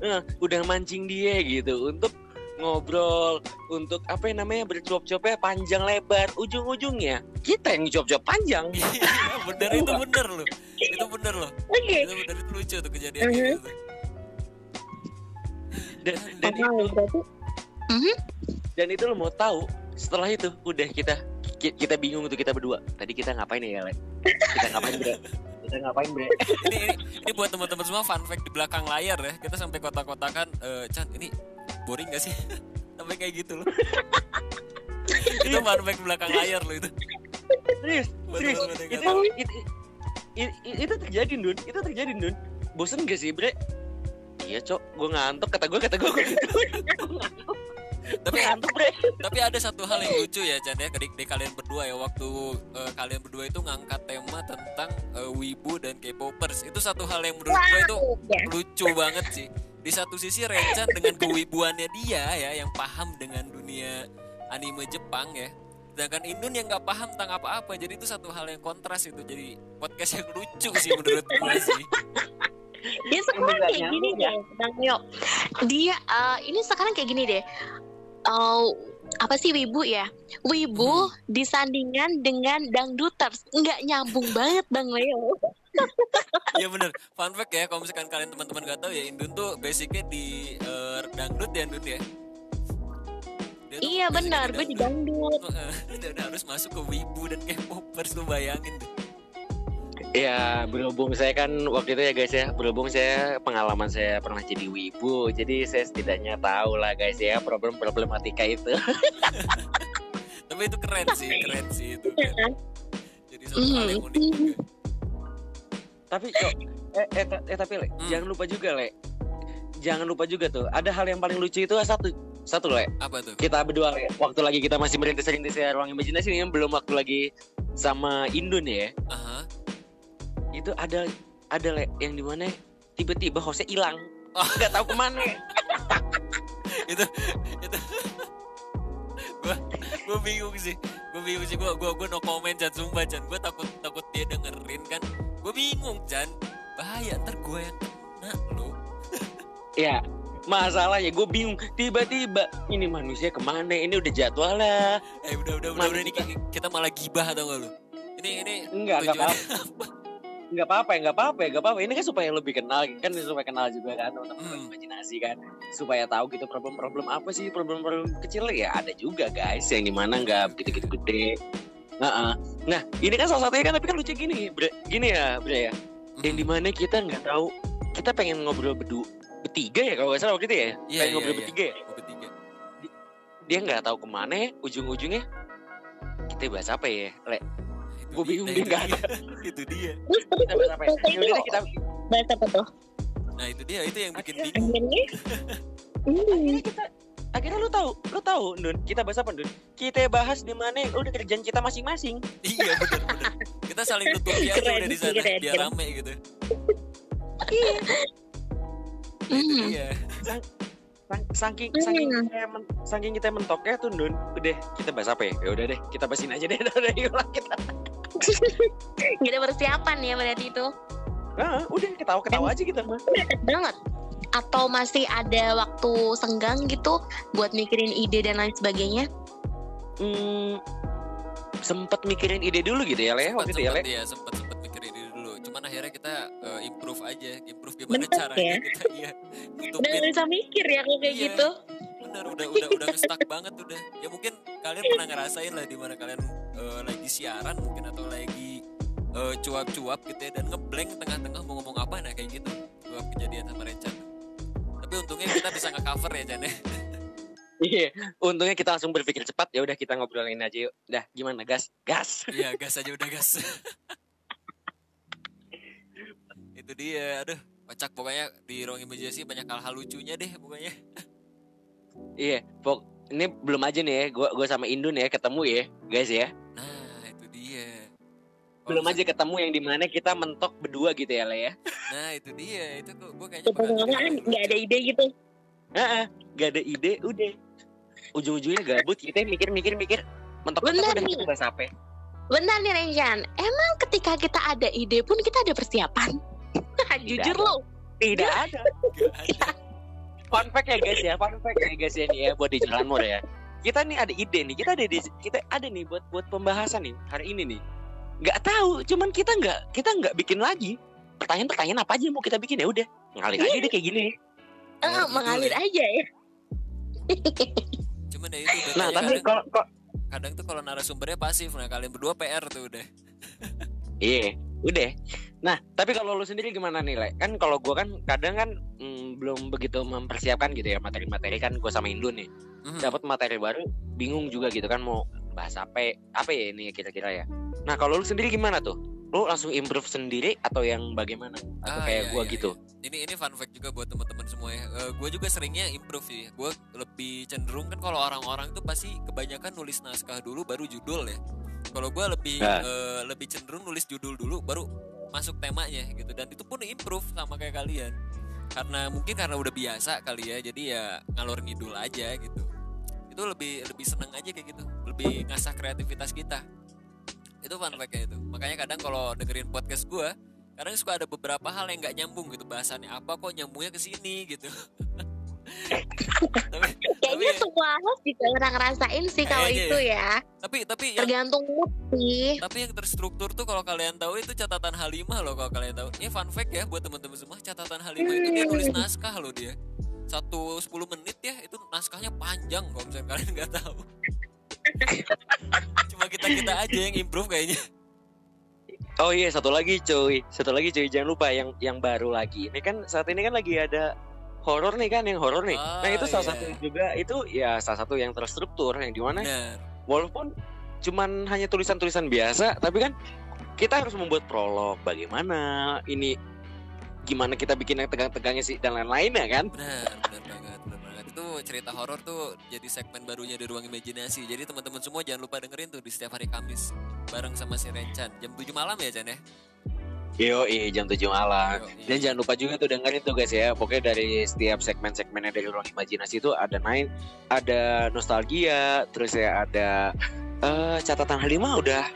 uh, udah mancing dia gitu untuk ngobrol untuk apa yang namanya bercuap-cuapnya panjang lebar ujung-ujungnya kita yang cuap-cuap panjang [laughs] iya, bener itu bener loh itu bener loh okay. itu bener itu lucu tuh kejadian uh -huh. gitu dan dan itu uh -huh. dan itu lo mau tahu setelah itu udah kita kita bingung tuh kita berdua tadi kita ngapain ya Le? kita ngapain bro kita ngapain bre? [laughs] Ini, ini ini buat teman-teman semua fun fact di belakang layar ya. Kita sampai kotak-kotakan uh, Chan ini boring gak sih? [laughs] Sampai kayak gitu loh. [laughs] Itu fun fact belakang layar loh itu. Serius serius. itu, itu, itu, itu terjadi Dun. Itu terjadi Dun. Bosen gak sih bre? Iya cok. Gue ngantuk kata gue kata gue tapi tapi ada satu hal yang lucu ya Chan ya di, di kalian berdua ya. Waktu uh, kalian berdua itu ngangkat tema tentang uh, wibu dan K-popers. Itu satu hal yang menurut gue itu ya. lucu banget sih. Di satu sisi Renchan dengan kewibuannya dia ya yang paham dengan dunia anime Jepang ya. Sedangkan Indun yang nggak paham tentang apa-apa. Jadi itu satu hal yang kontras itu. Jadi podcast yang lucu sih menurut gue [laughs] sih. Dia sekarang kayak gini ya. deh Bang Yo. Dia uh, ini sekarang kayak gini deh uh, apa sih wibu ya? Wibu hmm. disandingan dengan dangduters. Nggak nyambung banget bang Leo. Iya bener. Fun fact ya Kalau misalkan kalian teman-teman gak tahu ya Indun tuh basicnya di uh, dangdut ya Indun ya? Dia iya benar Gue di dangdut. [laughs] Udah harus masuk ke wibu dan K-popers Lu bayangin deh Ya berhubung saya kan waktu itu ya guys ya Berhubung saya pengalaman saya pernah jadi wibu Jadi saya setidaknya tahu lah guys ya Problem-problematika itu. [laughs] Tapi itu keren sih Keren sih itu kan. Jadi satu hal yang unik juga. Tapi kok eh, eh, eh tapi Le hmm. Jangan lupa juga Le. Jangan lupa juga tuh Ada hal yang paling lucu itu satu satu Le. Apa tuh? Kita berdua Le. Waktu lagi kita masih merintis-rintis ya ruang imajinasi ini belum waktu lagi sama Indun ya. Uh -huh itu ada ada le yang di mana tiba-tiba hostnya hilang. Oh. nggak tahu ke mana. [laughs] Itu itu. Gue gue bingung sih. Gue bingung sih. Gue gue gue no comment Chan. Sumpah Chan. Gue takut takut dia dengerin kan. Gue bingung Chan. Bahaya ntar gue yang kena lo [laughs] ya masalah ya gue bingung. Tiba-tiba ini manusia ke mana? Ini udah jadwal lah eh udah udah udah, udah ini kita malah gibah atau enggak lo ini ini enggak enggak apa nggak apa-apa ya nggak apa-apa ya nggak apa-apa ini kan supaya lebih kenal kan supaya kenal juga kan teman-teman hmm. imajinasi kan supaya tahu gitu problem-problem apa sih problem-problem kecil ya ada juga guys yang di mana nggak begitu-gitu gede nah, uh. nah ini kan salah satunya kan tapi kan lucu gini bre, gini ya bre ya hmm. yang di mana kita nggak tahu kita pengen ngobrol berdua bertiga ya kalau nggak salah waktu itu ya yeah, pengen yeah, ngobrol yeah. bertiga ya bertiga dia nggak tahu ke mana ya ujung-ujungnya kita bahas apa ya le gue bingung dia nggak ada. [laughs] itu dia. Kita bahas apa ya? kita bahas apa tuh? Nah itu dia itu yang bikin bingung. [laughs] akhirnya? Kita akhirnya lu tahu lu tahu Nun kita bahas apa Nun kita bahas di mana udah kerjaan kita masing-masing. [laughs] Iya betul betul kita saling tutupi aja udah di sana biar rame gitu. Iya. Iya saking saking hmm. kita men, saking kita mentoknya tuh Nun udah kita bahas apa ya? Ya udah deh kita bahasin aja deh. Udah ulang kita [laughs] Gak ada persiapan ya berarti itu. Nah, udah ketawa-ketawa aja kita mah. banget. Atau masih ada waktu senggang gitu buat mikirin ide dan lain sebagainya? Hmm, sempet mikirin ide dulu gitu ya, Le? Waktu itu ya, Le? Iya, sempet sempet mikirin ide dulu. Cuman akhirnya kita uh, improve aja, improve gimana Bentar, caranya ya? kita [laughs] iya. Udah bisa mikir ya kalau kayak iya. gitu. Bener, udah udah udah stuck banget udah. Ya mungkin kalian pernah ngerasain lah di mana kalian uh, lagi siaran mungkin atau lagi uh, cuap-cuap gitu ya dan ngeblank tengah-tengah mau ngomong apa nah kayak gitu cuap kejadian sama Rencan tapi untungnya kita bisa nge-cover ya Chan ya [laughs] Iya, untungnya kita langsung berpikir cepat ya udah kita ngobrolin aja yuk. Dah, gimana gas? Gas. Iya, gas aja udah gas. [laughs] Itu dia, aduh, kocak pokoknya di ruang imajinasi banyak hal-hal lucunya deh pokoknya. iya, pok ini belum aja nih ya, gua gua sama Indun ya ketemu ya, guys ya belum aja ketemu yang di mana kita mentok berdua gitu ya Le ya. Nah itu dia. Itu kok gue kayaknya kan nggak ada ide gitu. Heeh, nggak ada ide udah. Ujung-ujungnya gabut kita mikir-mikir mikir mentok mentok udah kita bahas apa? Benar nih Renjan, emang ketika kita ada ide pun kita ada persiapan. [laughs] Jujur lo. Tidak ada. [laughs] fun fact ya guys ya, fun fact ya guys ya nih ya buat di jalan ya. Kita nih ada ide nih, kita ada di, kita ada nih buat buat pembahasan nih hari ini nih nggak tahu cuman kita nggak kita nggak bikin lagi. Pertanyaan-pertanyaan apa aja yang mau kita bikin? Ya udah ngalir aja deh kayak gini. Uh, mengalir ya. aja ya. Cuman ya itu [laughs] nah tapi kalau kadang tuh kalau narasumbernya pasif nah kalian berdua PR tuh udah. [laughs] Iya udah. Nah tapi kalau lu sendiri gimana nih Le? kan kalau gue kan kadang kan mm, belum begitu mempersiapkan gitu ya materi-materi. Kan gue sama Indun nih. Mm-hmm. dapat materi baru bingung juga gitu kan mau bahas apa apa ya ini kira-kira ya Nah kalau lu sendiri gimana tuh? lu langsung improve sendiri atau yang bagaimana atau Ah, kayak iya, gua iya, gitu iya. Ini ini fun fact juga buat teman-teman semua ya. gue juga seringnya improve sih. Gue lebih cenderung kan kalau orang-orang itu pasti kebanyakan nulis naskah dulu baru judul ya. Kalau gue lebih Nah. eh, lebih cenderung nulis judul dulu baru masuk temanya gitu dan itu pun improve sama kayak kalian. Karena mungkin karena udah biasa kali ya. Jadi ya ngalor ngidul aja gitu. Itu lebih lebih seneng aja kayak gitu. Lebih ngasah kreativitas kita. Itu fun fact itu. Makanya kadang kalau dengerin podcast gue kadang suka ada beberapa hal yang nggak nyambung gitu bahasannya apa kok nyambungnya ke sini gitu tapi, Kayaknya tapi, semua host juga pernah ngerasain sih kalau itu ya. tapi tapi yang Tergantung mood sih. tapi yang terstruktur tuh kalau kalian tahu itu catatan Halimah loh kalau kalian tahu ini fun fact ya buat teman-teman semua catatan Halimah itu dia nulis naskah loh dia satu 10 menit ya itu naskahnya panjang kalau misalnya kalian nggak tahu. [laughs] Cuma kita kita aja yang improve kayaknya. Oh iya satu lagi cuy. Satu lagi cuy jangan lupa yang yang baru lagi. Ini kan saat ini kan lagi ada horor nih kan yang horor nih. Ah, nah itu salah iya. satu juga itu ya salah satu yang terstruktur yang di mana benar. Walaupun cuman hanya tulisan-tulisan biasa tapi kan kita harus membuat prolog bagaimana ini gimana kita bikin yang tegang-tegangnya sih dan lain-lainnya kan benar benar banget benar banget itu cerita horor tuh jadi segmen barunya di ruang imajinasi jadi teman-teman semua jangan lupa dengerin tuh di setiap hari Kamis bareng sama si Rencan jam 7 malam ya Chan ya Yo, jam 7 malam. Yoi. Dan jangan lupa juga tuh dengerin tuh guys ya. Pokoknya dari setiap segmen-segmennya dari ruang imajinasi itu ada main, ada nostalgia, terus ya ada eh catatan Halimah udah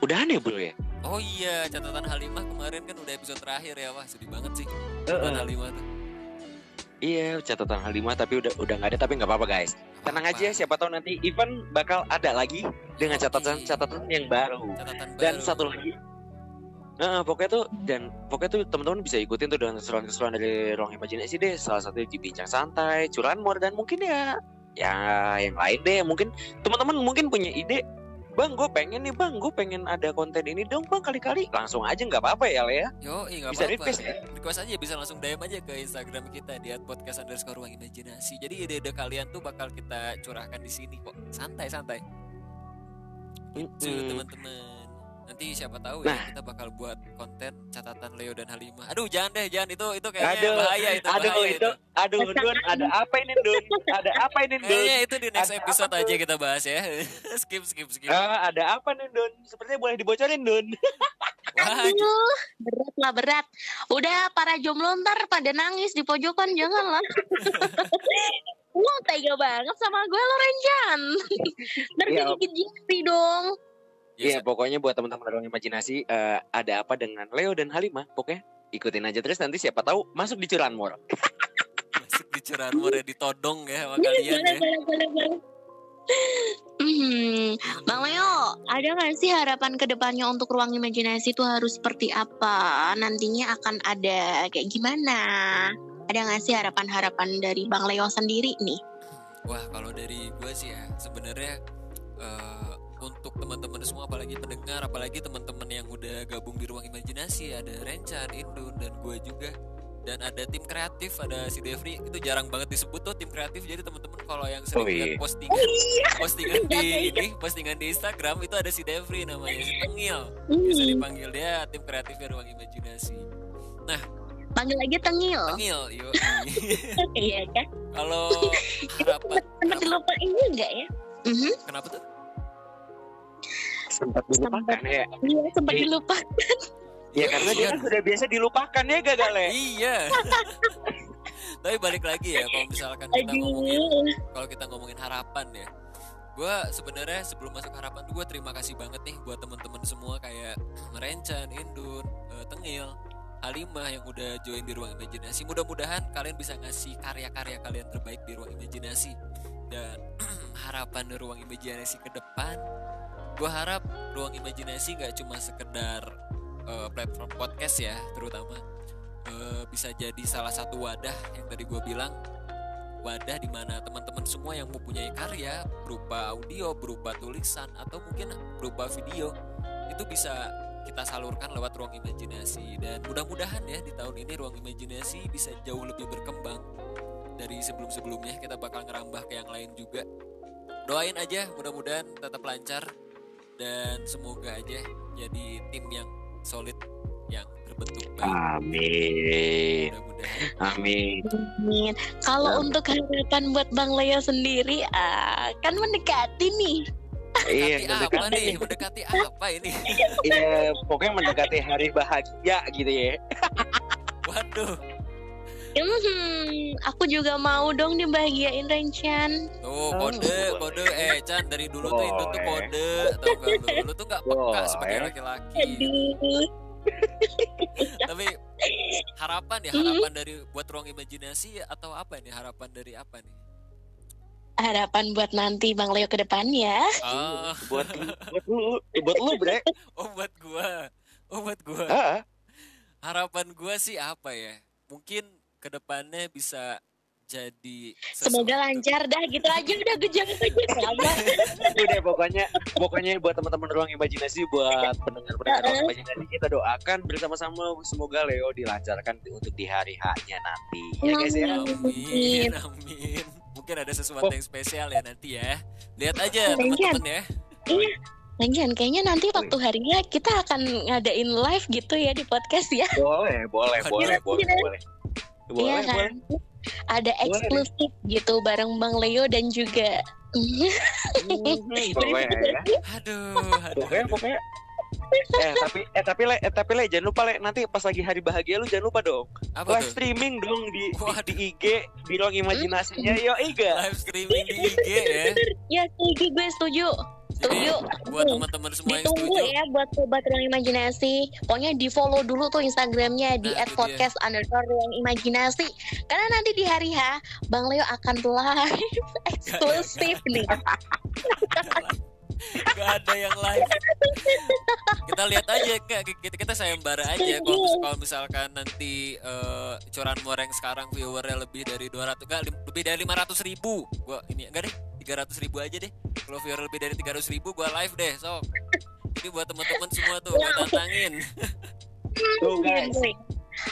udahan ya bro ya. Oh iya catatan Halimah kemarin kan udah episode terakhir ya wah sedih banget sih catatan Halimah tuh Iya, catatan Halimah tapi udah udah nggak ada tapi nggak apa-apa guys. Tenang Apa-apa. aja, siapa tahu nanti event bakal ada lagi dengan catatan-catatan yang baru. catatan Dan baru. satu lagi, Nah, pokoknya tuh dan pokoknya tuh teman-teman bisa ikutin tuh dengan keseruan-keseruan dari ruang imajinasi deh. Salah satu di bincang santai, curanmor dan mungkin ya ya yang lain deh. Mungkin teman-teman mungkin punya ide, bang, gue pengen nih bang, gue pengen ada konten ini dong bang kali-kali langsung aja nggak apa-apa ya Le ya. Yo, nggak Bisa apa-apa. request ya? Request aja bisa langsung DM aja ke Instagram kita di podcast underscore ruang imajinasi. Jadi ide-ide kalian tuh bakal kita curahkan di sini kok. Santai-santai. Itu Mm-mm. teman-teman. Nanti siapa tahu Nah. ya kita bakal buat konten catatan Leo dan Halimah. Aduh, jangan deh, jangan itu itu kayaknya Aduh, bahaya itu. aduh bahaya itu, aduh Dun, ada apa ini Dun? Ada apa ini Dun? Kayaknya itu di next Ada episode aja kita bahas ya. [laughs] skip skip skip. Ah, ada apa nih Dun? Sepertinya boleh dibocorin Dun. Wah, Aduh, berat lah berat. Udah para jomblo ntar pada nangis di pojokan jangan lah. [laughs] Lo tega banget sama gue lo Renjan. [laughs] Ntar Iya. digigit Jeffrey dong. ya, Iya, pokoknya buat teman-teman ruang imajinasi eh, ada apa dengan Leo dan Halimah? Pokoknya ikutin aja terus nanti siapa tahu masuk di curanmor. masuk di curanmor ya ditodong ya sama kalian Boleh, ya. Hmm, Bang Leo, ada nggak sih harapan ke depannya untuk ruang imajinasi itu harus seperti apa? Nantinya akan ada kayak gimana? Ada nggak sih harapan-harapan dari Bang Leo sendiri nih? Wah kalau dari gue sih ya sebenarnya eh, untuk teman-teman semua apalagi pendengar apalagi teman-teman yang udah gabung di ruang imajinasi. Ada Rencan, Indun dan gue juga. Dan ada tim kreatif ada si Devri. Itu jarang banget disebut tuh tim kreatif. Jadi teman-teman kalau yang sering Oh, iya. lihat postingan postingan di [laughs] Iya, ini postingan di Instagram itu ada si Devri namanya si Tengil. Hmm, bisa dipanggil dia tim kreatifnya ruang imajinasi. Panggil aja Tengil. Tengil yuk [laughs] Iya kan? kalau [laughs] harapan Sempat dilupain juga ya? Mhm, kenapa tuh Sempat dilupakan ya. Iya sempat Iya. dilupain. Ya karena dia kan sudah biasa dilupakan ya gagal ya. Iya. [laughs] Tapi balik lagi ya kalau misalkan kita ngomongin kalau kita ngomongin harapan ya. Gue sebenarnya sebelum masuk harapan tuh gue terima kasih banget nih buat teman-teman semua kayak Merencan, Indun, eh, Tengil, Halimah yang udah join di ruang imajinasi. Mudah-mudahan kalian bisa ngasih karya-karya kalian terbaik di ruang imajinasi. Dan [clears throat] harapan di ruang imajinasi ke depan, gue harap ruang imajinasi nggak cuma sekedar eh, platform podcast ya, terutama eh, bisa jadi salah satu wadah yang tadi gue bilang wadah di mana teman-teman semua yang mempunyai karya berupa audio, berupa tulisan atau mungkin berupa video itu bisa kita salurkan lewat ruang imajinasi. Dan mudah-mudahan ya di tahun ini ruang imajinasi bisa jauh lebih berkembang dari sebelum-sebelumnya. Kita bakal ngerambah ke yang lain juga. Doain aja mudah-mudahan tetap lancar dan semoga aja jadi tim yang solid yang terbentuk baik. Amin. Amin. Amin. Kalau untuk harapan buat Bang Leo sendiri, ah, kan mendekati nih. Iya, Mendekati apa mendekati. nih? Mendekati apa ini? Iya, pokoknya mendekati hari bahagia gitu ya. Waduh. Hmm, aku juga mau dong dibahagiain Rencan. Tuh Oh. kode kode. Eh Chan dari dulu tuh Indo tuh kode tau gak lu lu tuh gak peka sebagai laki-laki. Tapi harapan ya Mhm. harapan dari buat ruang imajinasi atau apa ini harapan dari apa nih? Harapan buat nanti Bang Leo ke depan ya. ah. [laughs] Buat buat lu, eh, buat lu, Bre. oh buat gua. Oh buat gua. Heeh. harapan gua sih apa ya? Mungkin ke depannya bisa jadi Semoga sesuatu. lancar dah gitu aja udah gue jangan aja. [laughs] Udah pokoknya pokoknya buat teman-teman ruang imajinasi buat pendengar-pendengar ruang [laughs] imajinasi kita doakan bersama-sama semoga Leo dilancarkan untuk di hari H-nya nanti. Ya guys ya. Amin, amin. Mungkin ada sesuatu Oh. yang spesial ya nanti ya. Lihat aja teman-teman ya. Lanjan, kayaknya nanti waktu harinya kita akan ngadain live gitu ya di podcast ya. Boleh, boleh, boleh, Iya, boleh, iya. boleh. Boleh, Iya boleh. kan? Ada eksklusif gitu bareng Bang Leo dan juga Mhm, Boleh ya. [laughs] Aduh, aduh. Pokoknya, pokoknya. Eh tapi eh tapi le eh tapi le jangan lupa le nanti pas lagi hari bahagia lu jangan lupa dong Apa live tuh? streaming dong di di, di IG di ruang imajinasinya yo Iga Live streaming di IG ya. ya setuju gue setuju. Jadi Setuju. buat teman-teman semua yang Ditunggu setuju. ya buat sobat ruang imajinasi. Pokoknya di follow dulu tuh Instagramnya di Nah, @podcast underscore ruang imajinasi. Karena nanti di hari H Bang Leo akan live eksklusif nih. [laughs] Gak ada yang live. Kita lihat aja kak, kita kita sayembara aja. Kalau kalau misalkan nanti eh, curan moreng sekarang viewernya lebih dari 200 enggak lim- lebih dari 500 ribu. Gua ini enggak deh 300 ribu aja deh. Kalau viewer lebih dari 300 ribu, gua live deh. Sok. Jadi buat teman-teman semua tuh gua tantangin. tuh guys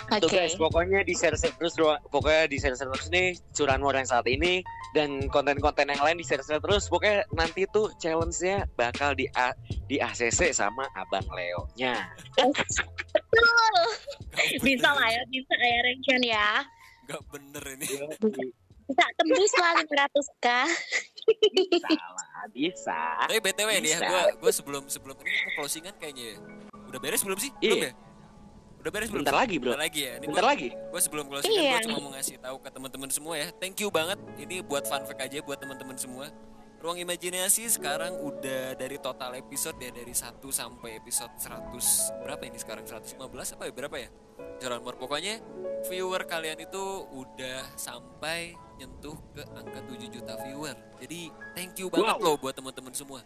Oke. Tuh guys, pokoknya di share share terus pokoknya di share share terus nih curanmor yang saat ini dan konten-konten yang lain di share share terus. Pokoknya nanti tuh challenge-nya bakal di A- di ACC sama Abang Leo-nya. Betul. Bisa lah ya, bisa ya Rencan ya. Gak bener ini. Bisa tembus lah 500k. Salah, bisa. Tapi BTW nih ya, Bisa. gua gua sebelum sebelum ini mau closingan kayaknya ya. Udah beres belum sih? Iya. Belum ya? Udah beres belum? Bentar lagi, Bro. Bentar lagi ya. Ini Bentar gua, lagi. gua sebelum closingan Iya. gua cuma mau ngasih tahu ke teman-teman semua ya. Thank you banget. Ini buat fun fact aja buat teman-teman semua. Ruang imajinasi sekarang udah dari total episode ya dari 1 sampai episode 100 berapa ini sekarang 115 apa ya berapa ya? Jalan Mor pokoknya viewer kalian itu udah sampai nyentuh ke angka 7 juta viewer. Jadi thank you banget Wow. loh buat teman-teman semua.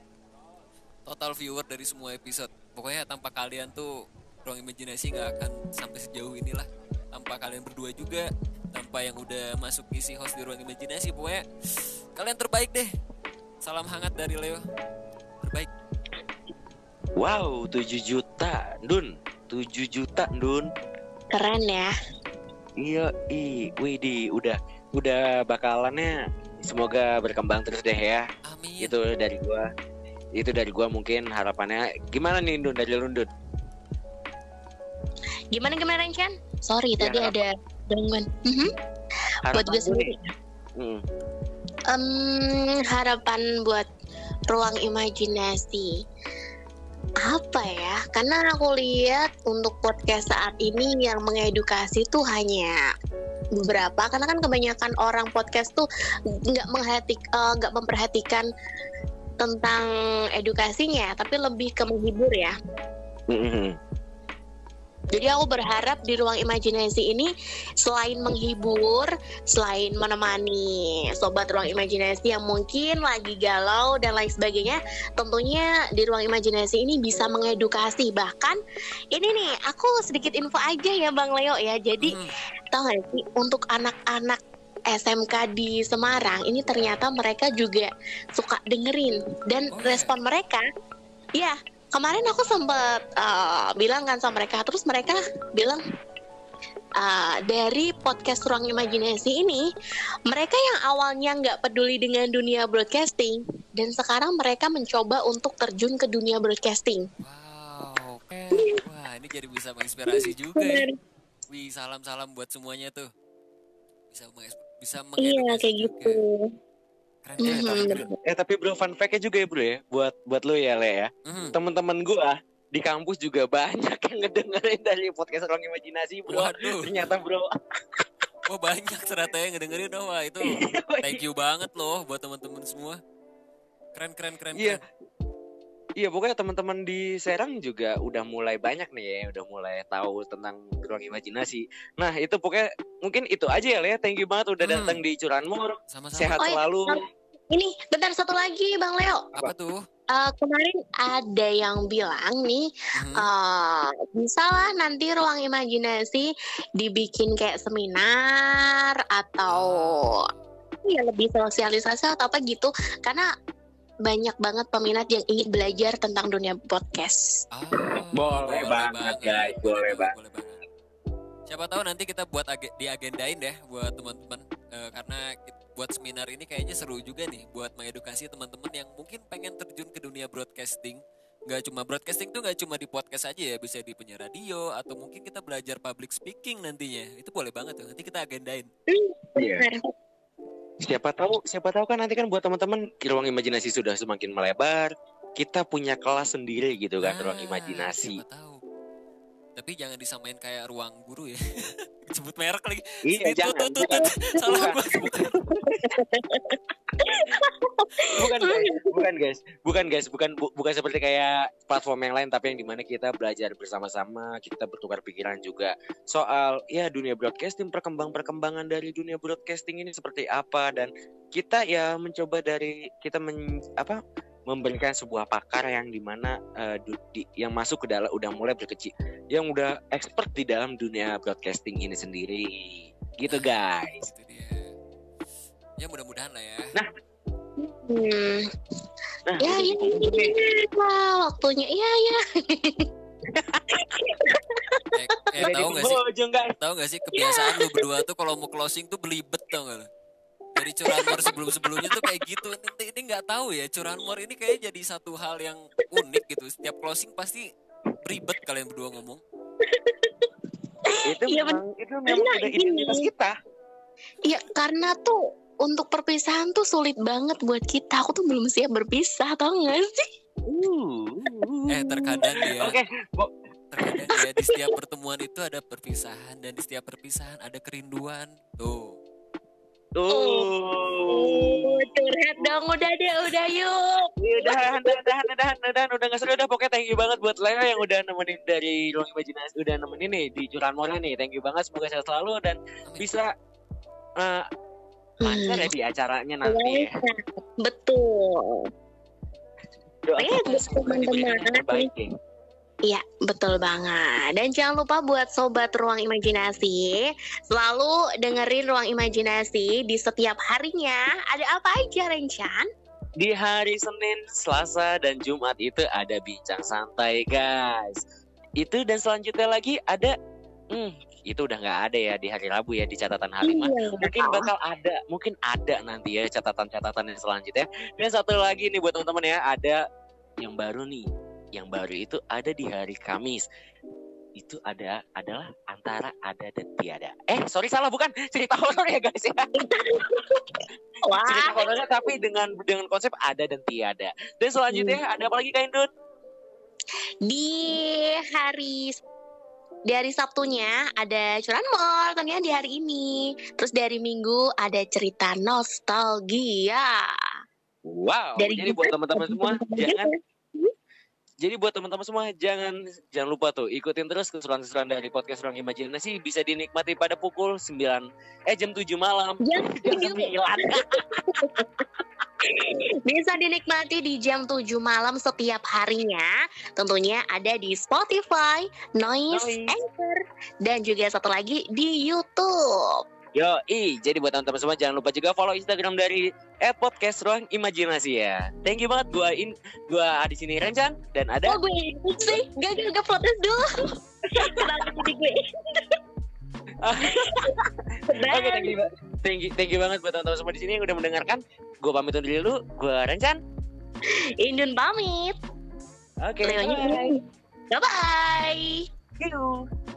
Total viewer dari semua episode. Pokoknya tanpa kalian tuh ruang imajinasi nggak akan sampai sejauh inilah. Tanpa kalian berdua juga, tanpa yang udah masuk isi host di ruang imajinasi. Pokoknya kalian terbaik deh. Salam hangat dari Leo. Terbaik. Wow, 7 juta, Dun. 7 juta, Dun. Keren ya. Iya, i, widih, udah udah bakalannya semoga berkembang terus deh ya. Amin. Itu dari gua. Itu dari gua mungkin harapannya gimana nih Dun dari lu Dun? Gimana gimana Rencan? Sorry Ya, tadi apa? ada gangguan. Mhm. Buat gue sendiri. Hmm. Em, harapan buat ruang imajinasi apa ya? Karena aku lihat untuk podcast saat ini yang mengedukasi tuh hanya beberapa. Karena kan kebanyakan orang podcast tuh nggak menghati, eh, nggak memperhatikan tentang edukasinya, tapi lebih ke menghibur ya. Mhm. Jadi aku berharap di ruang imajinasi ini selain menghibur, selain menemani sobat ruang imajinasi yang mungkin lagi galau dan lain sebagainya, tentunya di ruang imajinasi ini bisa mengedukasi. Bahkan ini nih, aku sedikit info aja ya Bang Leo ya. Jadi Hmm. tahu gak sih untuk anak-anak SMK di Semarang ini ternyata mereka juga suka dengerin dan Oh, ya? respon mereka ya kemarin aku sempat uh, bilang kan sama mereka terus mereka bilang uh, dari podcast ruang imajinasi ini mereka yang awalnya nggak peduli dengan dunia broadcasting dan sekarang mereka mencoba untuk terjun ke dunia broadcasting Wow. Wah, ini jadi bisa menginspirasi juga ya. Wih, salam-salam buat semuanya tuh. Bisa bisa Iya, kayak juga. gitu. Mhm, keren, bener. keren. Eh tapi bro fun fact-nya juga ya bro ya buat buat lo ya Le ya. Mhm. Teman-teman gua di kampus juga banyak yang ngedengerin dari podcast Ruang Imajinasi bro. Waduh, Ternyata bro. [laughs] wah banyak ternyata yang ngedengerin oh, wah itu thank you banget loh buat teman-teman semua. Keren keren keren. Iya. keren. Iya pokoknya teman-teman di Serang juga udah mulai banyak nih ya, udah mulai tahu tentang ruang imajinasi. Nah itu pokoknya mungkin itu aja ya Le. Thank you banget udah Hmm. datang di Curanmor. Sama-sama. Sehat Oh, iya. selalu. Ini bentar satu lagi Bang Leo. Apa tuh? Eh, kemarin ada yang bilang nih Mhm. eh bisa lah nanti ruang imajinasi dibikin kayak seminar atau ya lebih sosialisasi atau apa gitu karena banyak banget peminat yang ingin belajar tentang dunia podcast. Ah, Boleh banget, guys, boleh banget. banget. Siapa tahu nanti kita buat age- diagendain deh buat teman-teman Eh, karena kit- buat seminar ini kayaknya seru juga nih buat mengedukasi teman-teman yang mungkin pengen terjun ke dunia broadcasting. Nggak cuma broadcasting tuh nggak cuma di podcast aja ya, bisa di penyiar radio atau mungkin kita belajar public speaking nantinya. Itu boleh banget tuh. Nanti kita agendain. Iya. Benar. Siapa tahu, siapa tahu kan nanti kan buat teman-teman ruang imajinasi sudah semakin melebar. Kita punya kelas sendiri gitu kan, ruang Nah, imajinasi. Siapa tahu. Tapi jangan disamain kayak ruang guru ya. [laughs] Sebut merek lagi. Iya, jangan. tut, tut, tut. [laughs] Salah Bukan. gua sebut bukan guys, bukan guys, bukan guys, bukan bu- bukan seperti kayak platform yang lain tapi yang di mana kita belajar bersama-sama, kita bertukar pikiran juga soal ya dunia broadcasting, perkembang-perkembangan dari dunia broadcasting ini seperti apa dan kita ya mencoba dari kita men, apa memberikan sebuah pakar yang di mana eh, du- di- yang masuk ke dalam udah mulai berkecil, yang udah expert di dalam dunia broadcasting ini sendiri, gitu guys. Itu dia. Ya mudah-mudahan lah ya. Hmm. Nah, Ya, ya, ini- ini- ya, waktunya. Iya, ya. Eh, eh tahu nggak sih? Tahu nggak sih kebiasaan lu berdua tuh kalau mau closing tuh belibet tau gak lu? Dari curanmor sebelum-sebelumnya tuh kayak gitu. Ini, ini nggak tahu ya curanmor ini kayak jadi satu hal yang unik gitu. Setiap closing pasti beribet kalian berdua ngomong. itu Iya, memang itu memang udah identitas kita. Iya, karena tuh untuk perpisahan tuh sulit banget buat kita. Aku tuh belum siap berpisah, tau gak sih? Eh terkadang dia, Oke, terkadang dia di setiap pertemuan itu ada perpisahan dan di setiap perpisahan ada kerinduan. Tuh. Tuh. Oh, curhat dong, udah deh, udah yuk. Udah, udah, udah, udah, udah, udah nggak seru udah. Pokoknya thank you banget buat Leo yang udah nemenin dari ruang imajinasi, udah nemenin nih di Curanmor nih. Thank you banget, semoga sehat selalu dan bisa eh lancar ya di acaranya nanti. ya. Betul. Doakan buat semoga diberikan yang teman-teman. terbaik ya. Iya, betul banget. Dan jangan lupa buat sobat ruang imajinasi, selalu dengerin ruang imajinasi di setiap harinya. Ada apa aja, Rencan? Di hari Senin, Selasa, dan Jumat itu ada bincang santai, guys. Itu dan selanjutnya lagi ada, hmm, itu udah nggak ada ya di hari Rabu ya di catatan Halimah. Iya. Mungkin bakal ada, mungkin ada nanti ya catatan-catatan yang selanjutnya. Dan satu lagi nih buat teman-teman ya, ada yang baru nih. Yang baru itu ada di hari Kamis. Itu ada adalah antara ada dan tiada. Eh, sorry salah bukan cerita horor ya guys ya. [laughs] Wah, cerita horornya tapi dengan dengan konsep ada dan tiada. Dan selanjutnya ada apa lagi Kak Indun? di hari di hari Sabtunya ada curanmor tentunya di hari ini. Terus dari Minggu ada cerita nostalgia. Wow. Dari jadi buat teman-teman semua jangan jadi buat teman-teman semua jangan jangan lupa tuh ikutin terus keseruan-keseruan dari podcast Ruang Imajinasi bisa dinikmati pada pukul 9 eh jam 7 malam. Jam [laughs] Jam 7. 9. [laughs] Bisa dinikmati di jam 7 malam setiap harinya. Tentunya ada di Spotify, Noise, Noise. Anchor, dan juga satu lagi di YouTube. Yo, i, jadi buat teman-teman semua jangan lupa juga follow Instagram dari @podcast Ruang Imajinasi ya. Thank you banget gua in gua di sini Rencan dan ada Oh gue sih, gak gak gak protes dulu. Kenapa jadi gue? Oke, thank you, thank you, thank you banget buat teman-teman semua di sini yang udah mendengarkan. Gue pamit undur diri dulu. Gue Rencan. Indun pamit. Oke. Leonya bye. Bye bye. you